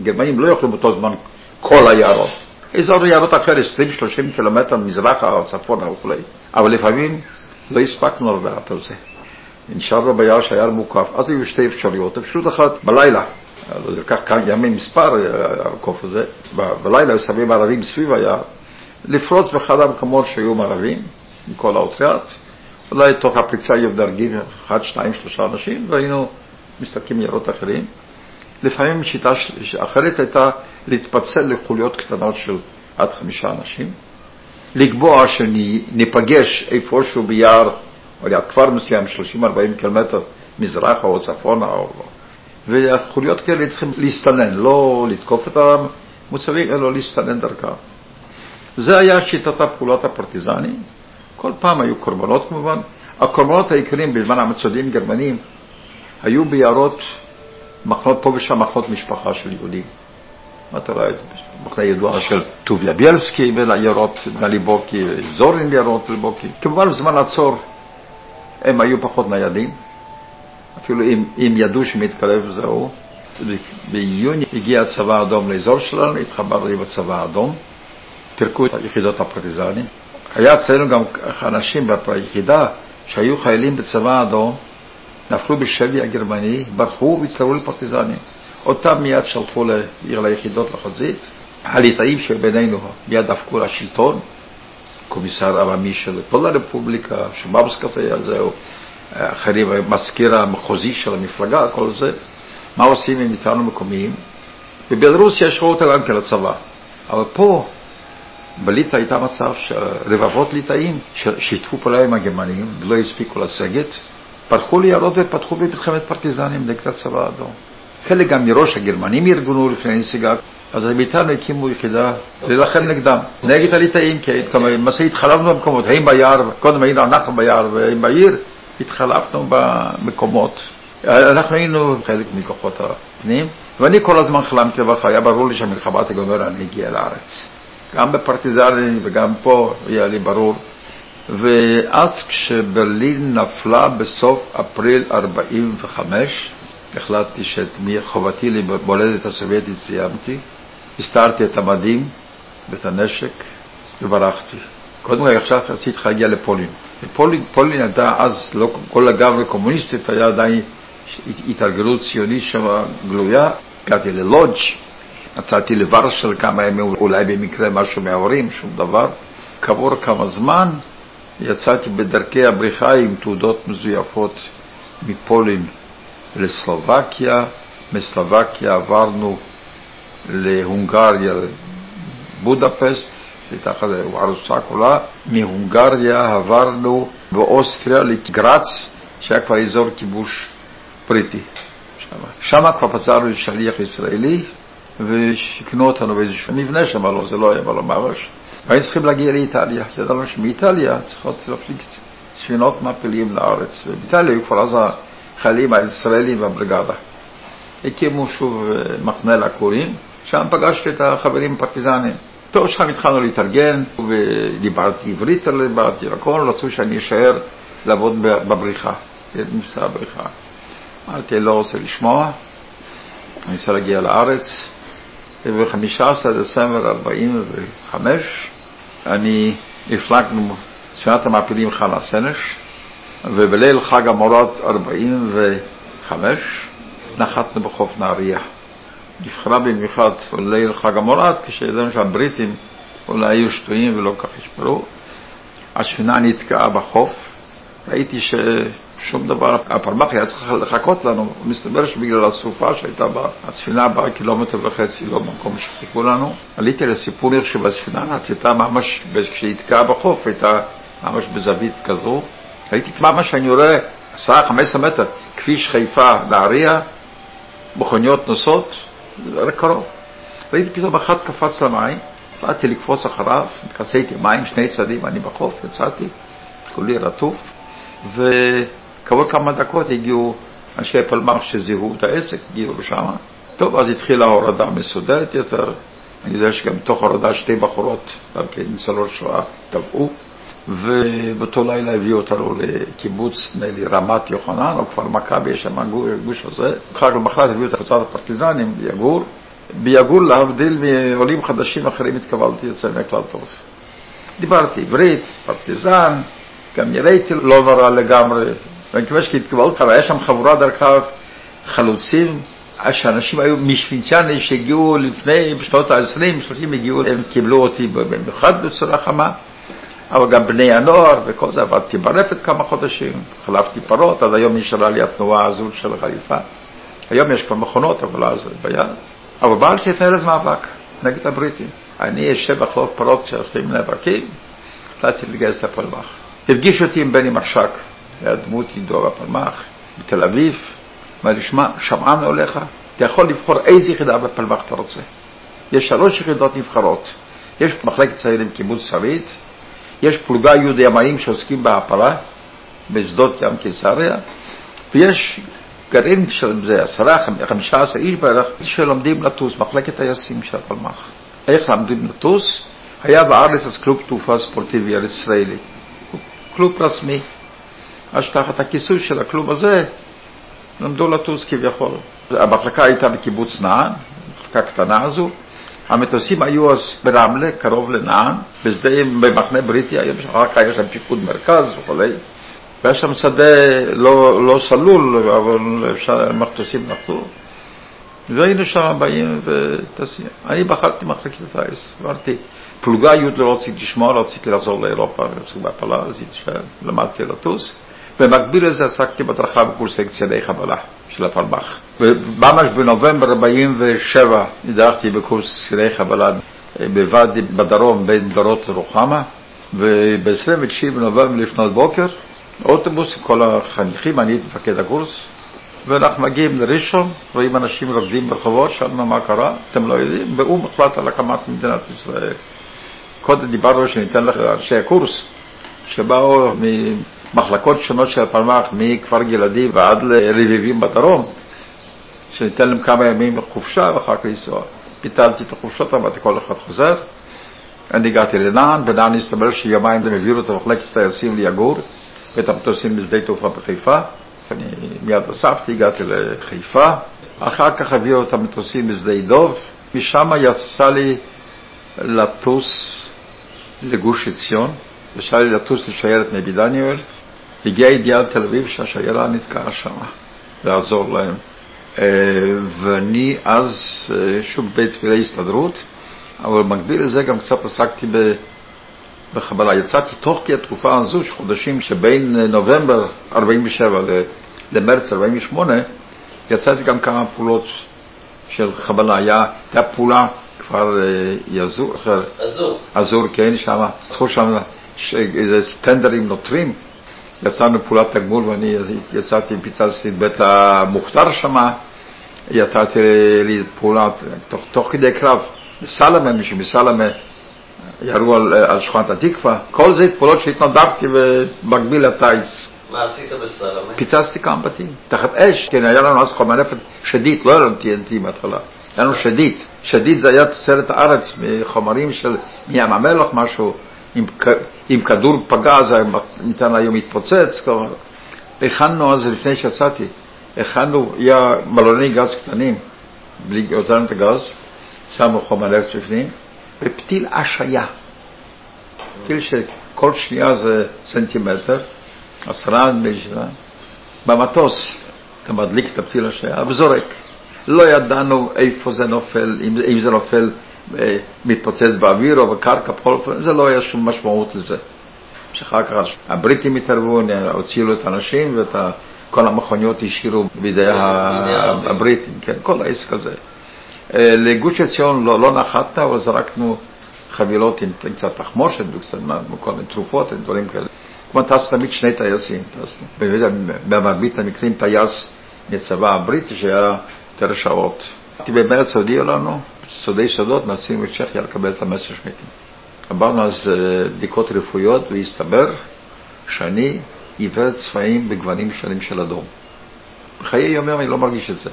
הגרמנים לא יוכלו באותו זמן כל היערות. אזור יערות אחר, 20-30 קילומטר מזרחה או צפונה וכו'. אבל לפעמים לא הספקנו לדעת על זה. נשארנו ביער שהיער מוקף, אז היו שתי אפשרויות. אפשרות אחת, בלילה, זה לקח כמה ימים מספר, הקוף הזה, בלילה היו שמים ערבים סביב היער, לפרוץ באחד המקומות שהיו מערבים, עם כל האוטריאט, אולי תוך הפריצה היו דרגים אחד, שניים, שלושה אנשים, והיינו מסתכלים יערות אחרים. לפעמים שיטה אחרת הייתה להתפצל לחוליות קטנות של עד חמישה אנשים, לקבוע שניפגש איפשהו ביער או ליד כפר מסוים, 30-40 קילומטר מזרחה או צפונה, או... והחוליות כאלה צריכים להסתנן, לא לתקוף את המוצבים, אלא להסתנן דרכם. זה היה שיטת הפעולות הפרטיזנים. כל פעם היו קורבנות כמובן. הקורבנות העיקריים בזמן המצודים גרמנים היו ביערות מחנות פה ושם, מחנות משפחה של יהודים. אתה רואה, מחנה ידוע של טוביה ביאלסקי וליערות מליבוקי, זורין ליערות ליבוקי. כמובן בזמן הצור הם היו פחות ניידים, אפילו אם, אם ידעו שמתקרב זהו. ביוני הגיע הצבא האדום לאזור שלנו, התחברנו עם הצבא האדום, פירקו את היחידות הפרטיזנים. היה אצלנו גם אנשים ביחידה שהיו חיילים בצבא האדום, נפלו בשבי הגרמני, ברחו והצטרפו לפרטיזנים. אותם מיד שלחו לעיר ליחידות לחזית. הליטאים שבינינו מיד דפקו לשלטון, קומיסר עממי של כל הרפובליקה, שמבסקס היה זהו, אחרים, המזכיר המחוזי של המפלגה, כל זה. מה עושים עם איתנו מקומיים? בבלרוסיה ישרו אותה גם כן לצבא, אבל פה בליטא הייתה מצב שרבבות ליטאים ששיתפו פעולה עם הגרמנים ולא הספיקו לסגת, פתחו ליערות ופתחו במלחמת פרטיזנים נגד הצבא האדום. חלק גם מראש הגרמנים ארגנו לפני הנסיגה, אז הם איתנו הקימו יחידה להילחם נגדם, נגד הליטאים, כי למעשה התחלפנו במקומות, הם ביער, קודם היינו אנחנו ביער והם בעיר, התחלפנו במקומות. אנחנו היינו חלק מכוחות הפנים, ואני כל הזמן חלמתי לברך, היה ברור לי שהמלחמה תגמר, אני אגיע לארץ. גם בפרטיזנים וגם פה היה לי ברור. ואז כשברלין נפלה בסוף אפריל 45, החלטתי שאת חובתי למולדת הסובייטית סיימתי, הסתרתי את המדים ואת הנשק וברחתי. קודם כל עכשיו רציתי להגיע לפולין. פולין, פולין הייתה אז לא כל לגמרי קומוניסטית, היה עדיין התארגנות ציונית שם גלויה. הגעתי ללודג', מצאתי לוורשל כמה ימים, אולי במקרה משהו מההורים, שום דבר. כעבור כמה זמן יצאתי בדרכי הבריחה עם תעודות מזויפות מפולין לסלובקיה, מסלובקיה עברנו להונגריה, בודפסט, שהייתה ארוסה כולה, מהונגריה עברנו באוסטריה לגרץ, שהיה כבר אזור כיבוש בריטי. שם כבר פצענו שליח ישראלי, ושיכנו אותנו באיזשהו מבנה שם, לא, זה לא היה אבל ממש. והיינו צריכים להגיע לאיטליה, ידענו שמאיטליה צריכות להפליג ספינות מעפילים לארץ, ובאיטליה היו כבר אז החיילים הישראלים והבריגדה. הקימו שוב אה, מחנה לעקורים, שם פגשתי את החברים הפרטיזנים. טוב, שם התחלנו להתארגן, ודיברתי עברית דיברתי הכל, רצו שאני אשאר לעבוד בבריחה, זה מבצע הבריחה. אמרתי, לא רוצה לשמוע, אני רוצה להגיע לארץ. וב-15 דצמבר 45 אני הפלגנו ספינת המעפילים חנה סנש, ובליל חג המורות 45 נחתנו בחוף נהריה. נבחרה במיוחד ליל חג המורד, כשידענו שהבריטים אולי היו שטויים ולא כך ישמרו. הספינה נתקעה בחוף, ראיתי ששום דבר, הפלמ"ח היה צריך לחכות לנו, מסתבר שבגלל הסופה שהייתה בה, הספינה באה קילומטר וחצי לא במקום שחיכו לנו. עליתי לסיפור איך שבספינה הייתה ממש, כשהיא נתקעה בחוף, הייתה ממש בזווית כזו. ראיתי ממש שאני רואה 10-15 מטר, כביש חיפה נהריה, מכוניות נוסעות, רק קרוב. ראיתי פתאום אחד קפץ למים, באתי לקפוץ אחריו, התכסיתי מים, שני צעדים, אני בחוף, יצאתי, כולי רטוף, וכעבור כמה דקות הגיעו אנשי פלמ"ח שזיהו את העסק, הגיעו לשם. טוב, אז התחילה ההורדה מסודרת יותר. אני יודע שגם בתוך ההורדה שתי בחורות, גם כן ניצולות שואה, טבעו. ובאותו לילה הביאו אותנו לקיבוץ, נדמה לי, רמת יוחנן, או כפר מכבי, יש שם הגוש הזה. אחר כך למחרת הביאו את קבוצת הפרטיזנים ביגור. ביגור, להבדיל מעולים חדשים אחרים, התקבלתי יוצא מהכלל טוב. דיברתי עברית, פרטיזן, גם נראיתי לא נורא לגמרי. ואני מקווה שהתקבלתי, אבל היה שם חבורה דרכה חלוצים, שאנשים היו משוויצ'ני שהגיעו לפני, בשנות ה-20, 30 הגיעו, הם קיבלו אותי במיוחד בצורה חמה. אבל גם בני הנוער וכל זה, עבדתי ברפת כמה חודשים, חלפתי פרות, עד היום נשארה לי התנועה הזו של החליפה. היום יש כבר מכונות, אבל אז זה בעיה. אבל בארץ איזה מאבק נגד הבריטים. אני אשב בחלוף פרות שהולכים נאבקים, החלטתי להתגייס לפלמ"ח. הפגיש אותי עם בני משק, היה דמות ידוע בפלמ"ח, בתל אביב, אמר לי, שמע, שמענו עליך, אתה יכול לבחור איזה יחידה בפלמ"ח אתה רוצה. יש שלוש יחידות נבחרות. יש מחלקת צעירים קיבוץ שרית, יש פלוגה יהודי ימאים שעוסקים בהעפלה בשדות ים קיסריה, ויש גרעין של זה עשרה, חמישה עשר איש בערך, שלומדים לטוס, מחלקת טייסים של הפלמ"ח. איך למדים לטוס? היה בארץ אז קלוב תעופה ספורטיבי ישראלי, קלוב רסמי. אז תחת הכיסוי של הקלוב הזה למדו לטוס כביכול. המחלקה הייתה בקיבוץ נען, מחלקה קטנה הזו. המטוסים היו אז ברמלה, קרוב לנען, בשדה במחנה בריטי, היום אחר כך יש להם פיקוד מרכז וכולי. והיה שם שדה לא, לא סלול, אבל אפשר, מטוסים נחתו. והיינו שם באים וטסים. אני בחרתי מחלקת הטיס, אמרתי, פלוגה י' לא רציתי לשמוע, לא רציתי לחזור לאירופה, רציתי בהפלה, רציתי שלמדתי לטוס. במקביל לזה עסקתי בהדרכה בקורסי קציני חבלה של הפלמ"ח. ממש בנובמבר 47' הדרכתי בקורס קציני חבלה בוואדי בדרום בין דורות לרוחמה, וב-29 בנובמבר לפנות בוקר, אוטובוס עם כל החניכים, אני הייתי מפקד הקורס, ואנחנו מגיעים לראשון, רואים אנשים רוקדים ברחובות, שאלנו מה קרה, אתם לא יודעים, באו"ם הוחלט על הקמת מדינת ישראל. קודם דיברנו שניתן לאנשי הקורס, שבאו ממחלקות שונות של הפלמ"ח, מכפר גלעדי ועד לרביבים בדרום, שניתן להם כמה ימים חופשה ואחר כך לנסוע. ביטלתי את החופשות, אמרתי כל אחד חוזר. אני הגעתי לנען, בנען הסתבר שיומיים הם העבירו את המחלקת הטייסים ליגור, ואת המטוסים בשדה תעופה בחיפה. אני מיד אספתי, הגעתי לחיפה, אחר כך העבירו את המטוסים בשדה דוב, משם יצא לי לטוס לגוש עציון, יצא לי לטוס לשיירת נבי דניאל, הגיעה ידיעה לתל אביב שהשיירה נתקעה שם, לעזור להם. ואני אז שוב בית תפילי הסתדרות, אבל במקביל לזה גם קצת עסקתי בחבלה. יצאתי תוך כי התקופה הזו, חודשים שבין נובמבר 47' למרץ 48', יצאתי גם כמה פעולות של חבלה. היה, הייתה פעולה כפר יזור, אזור. אזור, כן, שם, צריכו שם איזה סטנדרים נוטרים. יצאנו פעולת תגמול ואני יצאתי, פיצצתי את בית המוכתר שם, יצאתי לי פעולה תוך, תוך כדי קרב, בסלמה, מישהו מסלמה ירו על, על שכונת התקווה, כל זה פעולות שהתנדבתי במקביל לטיס. מה עשית בסלמה? פיצצתי כמה בתים, תחת אש, כן, היה לנו אז חומר נפץ שדית, לא היה לנו TNT בהתחלה, היה לנו שדית. שדית זה היה תוצרת הארץ מחומרים של מים המלח, משהו, אם, אם כדור פגע זה ניתן היום להתפוצץ, כלומר, הכנו אז, לפני שיצאתי, הכנו, היה מלוני גז קטנים, בלי, הוצאנו את הגז, שמו חומר נפץ בפנים, ופתיל השעיה. פתיל שכל שנייה זה סנטימטר, עשרה נדמה לי שנה, במטוס אתה מדליק את הפתיל השעיה וזורק. לא ידענו איפה זה נופל, אם, אם זה נופל אה, מתפוצץ באוויר או בקרקע, בכל אופן, זה לא היה שום משמעות לזה. שאחר כך הבריטים התערבו, הוציאו את האנשים ואת כל המכוניות השאירו בידי הבריטים, כן, כל העסק הזה. לגוש עציון לא, לא נחתנו, אבל זרקנו חבילות עם, קצת תחמושת וקצת כל מיני תרופות ודברים כאלה. כמו טסו תמיד שני טייסים, במרבית המקרים טייס מהצבא הבריטי שהיה יותר שעות. במרץ הודיעו לנו, סודי סודות, מציעים את צ'כיה לקבל את המסר שמיטים. עברנו אז בדיקות רפואיות והסתבר שאני עיוור צבעים בגוונים שונים של אדום. בחיי יום יום אני לא מרגיש את זה.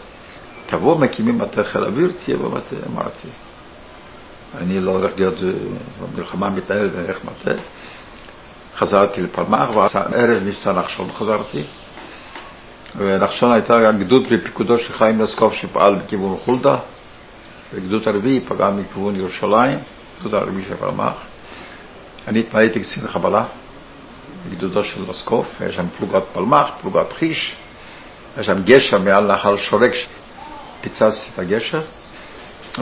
תבוא, מקימים מטה חיל אוויר, תהיה במטה, אמרתי. אני לא הולך להיות, במלחמה מתנהלת איך מטה. חזרתי לפלמ"ח, וערב מבצע נחשון חזרתי. ונחשון הייתה גדוד בפיקודו של חיים לסקוב שפעל בכיוון חולדה, וגדוד הרביעי פגע מכיוון ירושלים, גדוד הרביעי של פלמ"ח. אני התמלאתי קצין חבלה בגדודו של לסקוב, היה שם פלוגת פלמ"ח, פלוגת חיש, היה שם גשר מעל נחל שורק, פיצצתי את הגשר,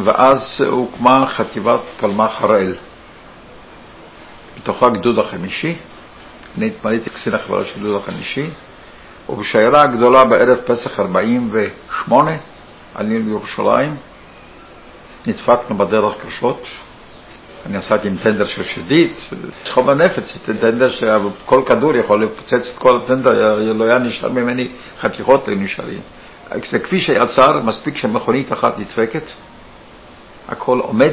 ואז הוקמה חטיבת פלמ"ח הראל. בתוכה גדוד החמישי, אני התמלאתי קצין החבלה של גדוד החמישי, ובשיירה הגדולה בערב פסח 48 עלינו לירושלים, נדפקנו בדרך קשות. אני נסעתי עם טנדר של שדית, חומר נפץ, טנדר שכל כדור יכול לפוצץ את כל הטנדר, לא היה נשאר ממני חתיכות לנשארים. זה כביש שיצר, מספיק שמכונית אחת נדפקת, הכל עומד,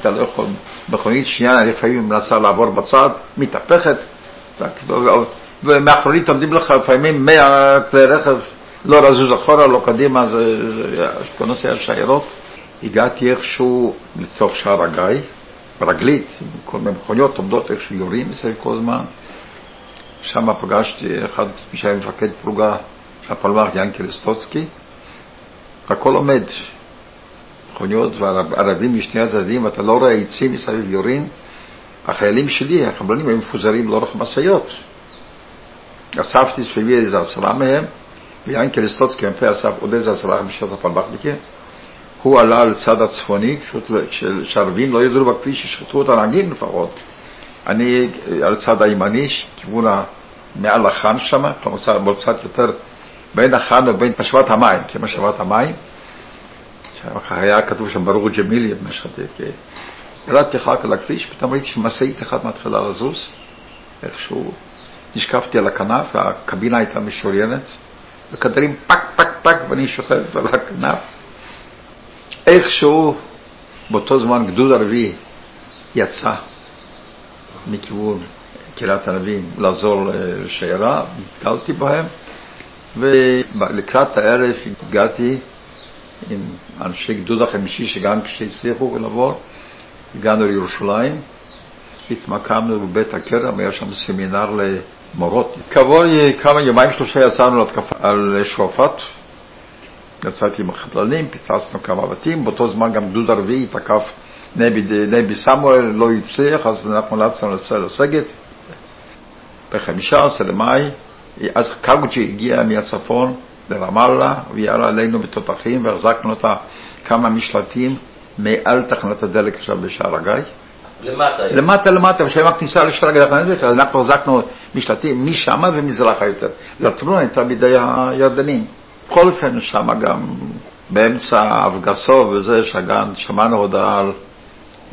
אתה לא יכול, מכונית שנייה לפעמים מנסה לעבור בצד, מתהפכת, ומאחורית עומדים לך לפעמים 100 כלי רכב, לא לזוז אחורה, לא קדימה, זה כל נושא השיירות. הגעתי איכשהו לתוך שער הגיא, רגלית, כל מיני מכוניות עומדות איכשהו יורים מסביב כל הזמן. שם פגשתי אחד, מי שהיה מפקד פלוגה, הפלמ"ח ינקל סטוצקי, הכל עומד, מכוניות וערבים משני הצדדים, ואתה לא רואה עצים מסביב יורים. החיילים שלי, החבלנים, היו מפוזרים לאורך משאיות. אספתי סביבי איזה עשרה מהם, ויאנקל סטוצקי, המפה אסף עוד איזה עשרה משעות הפלמ"חניקים. הוא עלה לצד הצפוני, כשהערבים לא ידעו בכביש, ששחטו את הנהגים לפחות. אני על הצד הימני, כיוון מעל החאן שם, כלומר קצת יותר בין החאן ובין משאבת המים, כמשאבת המים. היה כתוב שם ברור ג'מילי, ירדתי אחר כך לכביש, פתאום ראיתי שמשאית אחת מתחילה לזוז, איכשהו נשקפתי על הכנף, והקבינה הייתה משוריינת, וכדרים פק פק פק ואני שוכב על הכנף. איכשהו באותו זמן גדוד ערבי יצא מכיוון קריית ענבים לעזור לשיירה, נתקלתי בהם, ולקראת הערב הגעתי עם אנשי גדוד החמישי שגם כשהצליחו לעבור, הגענו לירושלים, התמקמנו בבית הכרם, היה שם סמינר למורות. כעבור כמה יומיים שלושה יצאנו להתקפה על שועפאט, יצאתי עם החבלנים, פיצצנו כמה בתים, באותו זמן גם גדוד ערבי תקף נבי, נבי סמואל, לא הצליח, אז אנחנו נאלצנו לצאת לסגת. ב-15 למאי, אז קאוג'י הגיע מהצפון לרמאללה, וירה עלינו בתותחים, והחזקנו אותה כמה משלטים מעל תחנת הדלק עכשיו בשער הגיא. למטה. למטה, למטה, ושם הכניסה לשער הגיא אנחנו החזקנו משלטים משם ומזרחה יותר. לטרון הייתה בידי הירדנים. בכל אופן, שם גם באמצע אבגסו וזה, שגן, שמענו הודעה על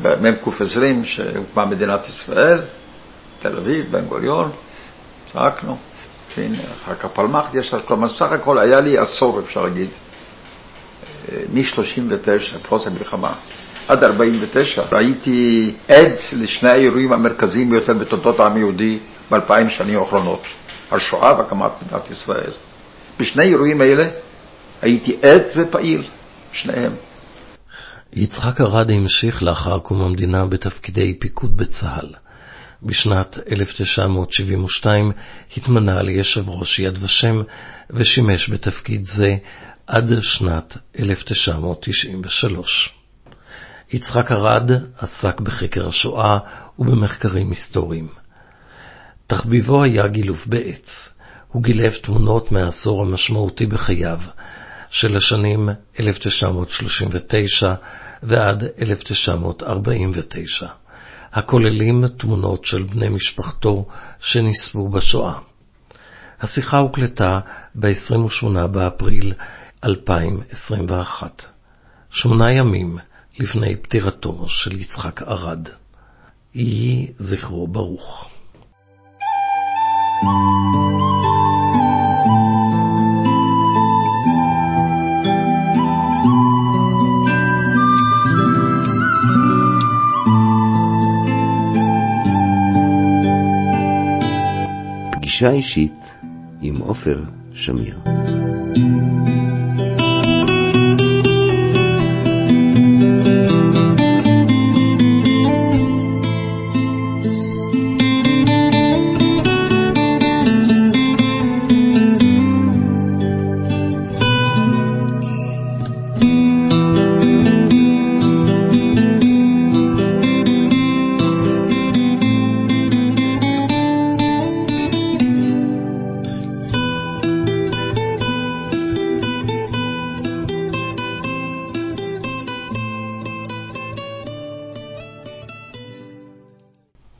מ"ק 20 שהוקמה מדינת ישראל, תל אביב, בן גוריון, צעקנו. כן, אחר כך פלמ"ח, יש, כלומר, סך הכל היה לי עשור, אפשר להגיד, מ-39, פרוס המלחמה, עד 49. הייתי עד לשני האירועים המרכזיים ביותר בתולדות העם היהודי באלפיים שנים האחרונות, השואה והקמת מדינת ישראל. בשני האירועים האלה הייתי עד ופעיל, שניהם. יצחק ארד המשיך לאחר קום המדינה בתפקידי פיקוד בצה"ל. בשנת 1972 התמנה ליושב ראש יד ושם ושימש בתפקיד זה עד שנת 1993. יצחק ארד עסק בחקר השואה ובמחקרים היסטוריים. תחביבו היה גילוף בעץ. הוא גילף תמונות מהעשור המשמעותי בחייו, של השנים 1939 ועד 1949. הכוללים תמונות של בני משפחתו שנספו בשואה. השיחה הוקלטה ב-28 באפריל 2021, שמונה ימים לפני פטירתו של יצחק ארד. יהי זכרו ברוך. פגישה אישית עם עופר שמיר.